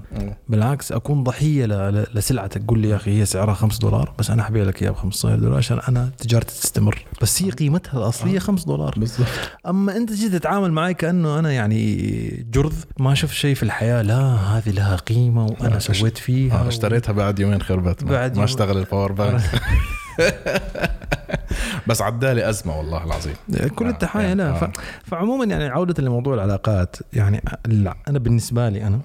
بالعكس أكون ضحية ل- ل- لسلعتك. قول لي يا أخي هي سعرها 5 دولار بس أنا حبيع لك إياها ب 15 دولار عشان أنا تجارتي تستمر. بس هي قيمتها الأصلية 5 دولار. بالضبط. أما أنت جيت تتعامل معي كأنه أنا يعني جرذ ما شفت شيء في الحياة. لا هذه لها قيمة وأنا آه، سويت فيها آه اشتريتها بعد يومين خربت. ما, بعد ما يوم- أشتغل ال power bank <laughs> <laughs> <laughs> بس عدالي أزمة والله العظيم. كل آه، التحايا يعني، لا آه. ف... فعموما يعني عودة لموضوع العلاقات يعني لا أنا بالنسبة لي أنا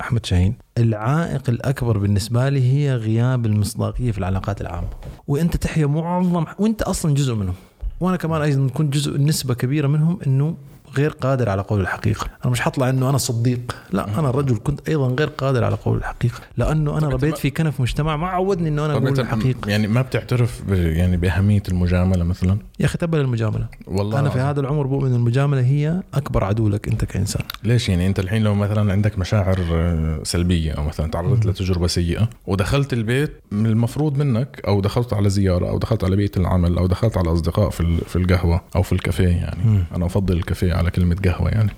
أحمد شاهين العائق الأكبر بالنسبة لي هي غياب المصداقية في العلاقات العامة. وأنت تحيا معظم وأنت أصلا جزء منهم. وأنا كمان أيضا كنت جزء نسبة كبيرة منهم إنه غير قادر على قول الحقيقة. أنا مش حطلع إنه أنا صديق. لا أنا رجل كنت أيضا غير قادر على قول الحقيقة. لأنه أنا ربيت في كنف مجتمع ما عودني إنه أنا أقول الحقيقة. يعني ما بتعترف يعني بأهمية المجاملة مثلا؟ يا أخي تبل المجاملة. والله أنا في. هذا العمر بؤمن المجاملة هي أكبر عدو لك أنت كإنسان. ليش يعني؟ أنت الحين لو مثلا عندك مشاعر آه، سلبية أو مثلا تعرضت. لتجربة سيئة ودخلت البيت من المفروض منك أو دخلت على زيارة أو دخلت على بيئة العمل أو دخلت على أصدقاء في في القهوة أو في الكافيه يعني. مم. أنا أفضل الكافيه على كلمة قهوة يعني.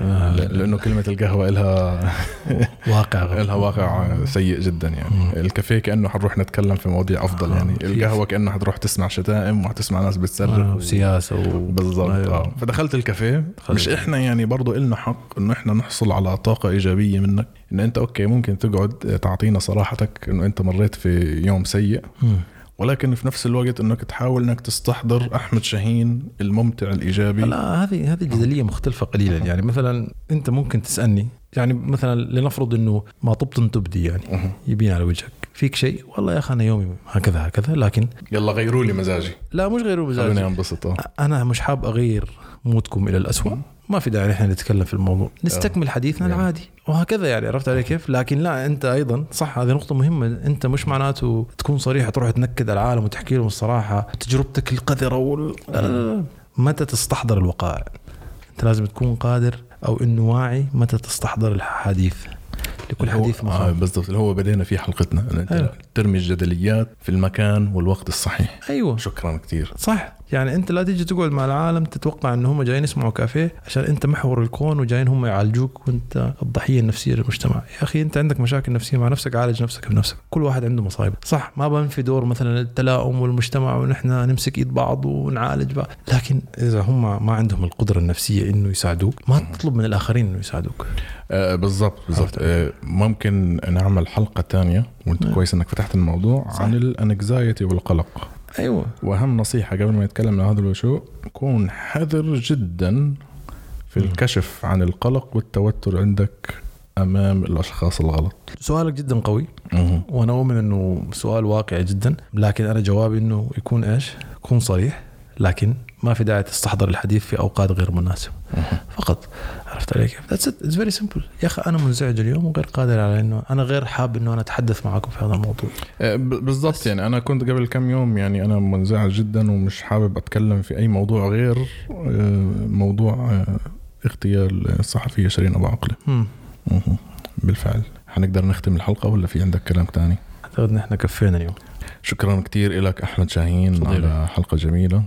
ل- لأنه كلمة القهوة لها <laughs> واقع غير. لها واقع سيء جدا يعني. الكافيه كأنه حنروح نتكلم في مواضيع أفضل آه، يعني. القهوة كأنه حتروح تسمع شتائم وحتسمع ناس بتصرخ آه، و- وسياسة و... بالضبط. أيوة. آه. فدخلت الكافيه. مش إحنا يعني برضو إلنا حق إنه إحنا نحصل على طاقة إيجابية منك. إن أنت أوكي ممكن تقعد تعطينا صراحتك إنه أنت مريت في يوم سيء. ولكن في نفس الوقت إنك تحاول إنك تستحضر أحمد شاهين الممتع الإيجابي. لا هذه هذه جدلية مختلفة قليلا. يعني مثلا أنت ممكن تسألني يعني مثلا لنفرض إنه ما تبطن تبدي يعني. يبين على وجهك. فيك شيء؟ والله يا أخي أنا يومي هكذا هكذا لكن يلا غيروا لي مزاجي. لا مش غير خلوني مزاجي أنبسط. أه. أنا مش حاب أغير مودكم إلى الأسوأ. ما في داعي نحن نتكلم في الموضوع. نستكمل حديثنا يعني. العادي. وهكذا يعني عرفت علي كيف؟ لكن لا أنت أيضا صح هذه نقطة مهمة. أنت مش معناته تكون صريح تروح تنكد على العالم وتحكي لهم الصراحة تجربتك القذرة وال... لا. متى تستحضر الوقائع؟ أنت لازم تكون قادر أو إنه واعي متى تستحضر الحديث. لكل حديث آه مقام بالضبط. اللي هو بدينا فيه حلقتنا. أيوة. ترمي الجدليات في المكان والوقت الصحيح. أيوه. شكرا كثير صح. يعني أنت لا تيجي تقعد مع العالم تتوقع إن هم جايين يسمعوا كافيه عشان أنت محور الكون وجايين هم يعالجوك وأنت الضحية النفسية للمجتمع. يا أخي أنت عندك مشاكل نفسية مع نفسك عالج نفسك بنفسك. كل واحد عنده مصايب. صح ما بنفي دور مثلا التلاؤم والمجتمع ونحن نمسك إيد بعض ونعالج بعض. لكن إذا هم ما عندهم القدرة النفسية إنه يساعدوك ما تطلب من الآخرين إنه يساعدوك. آه بالضبط بالضبط. آه ممكن نعمل حلقة تانية وانت نعم. كويس انك فتحت الموضوع صح. عن الانكزايتي والقلق أيوه وأهم نصيحة قبل ما نتكلم عن هذا الموضوع كون حذر جدا في. الكشف عن القلق والتوتر عندك أمام الأشخاص الغلط سؤالك جدا قوي وأنا أؤمن إنه سؤال واقعي جدا لكن أنا جوابي إنه يكون إيش؟ يكون صريح لكن ما في داعي تستحضر الحديث في أوقات غير مناسبة فقط عرفت علي كيف؟ that's it it's very simple يا أخي أنا منزعج اليوم وغير قادر على إنه أنا غير حاب إنه أنا أتحدث معكم في هذا الموضوع. ب- بالضبط يعني أنا كنت قبل كم يوم يعني أنا منزعج جدا ومش حابب أتكلم في أي موضوع غير آه، موضوع آه، اغتيال الصحفية شيرين أبو عقله. مهم. بالفعل. حنقدر نختم الحلقة ولا في عندك كلام تاني؟ أعتقد ان إحنا كفينا اليوم. شكرا كتير لك أحمد شاهين فضيلة. على حلقة جميلة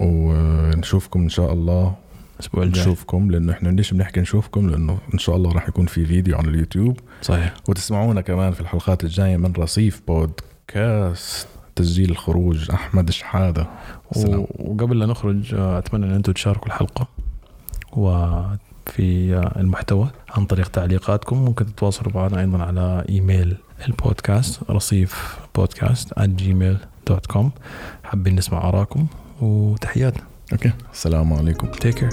ونشوفكم إن شاء الله الأسبوع الجاي. نشوفكم لأنه إحنا ليش بنحكي نشوفكم؟ لأنه إن شاء الله راح يكون في فيديو على اليوتيوب. صحيح. وتسمعونا كمان في الحلقات الجاية من رصيف بودكاست تسجيل الخروج أحمد شحادة. و- وقبل لا نخرج آه، أتمنى إن أنتم تشاركوا الحلقة. وفي آه، المحتوى عن طريق تعليقاتكم. ممكن تتواصلوا معنا أيضا على إيميل البودكاست رصيف بودكاست gmail.com حابين نسمع آرائكم. وتحياتنا. okay السلام عليكم take care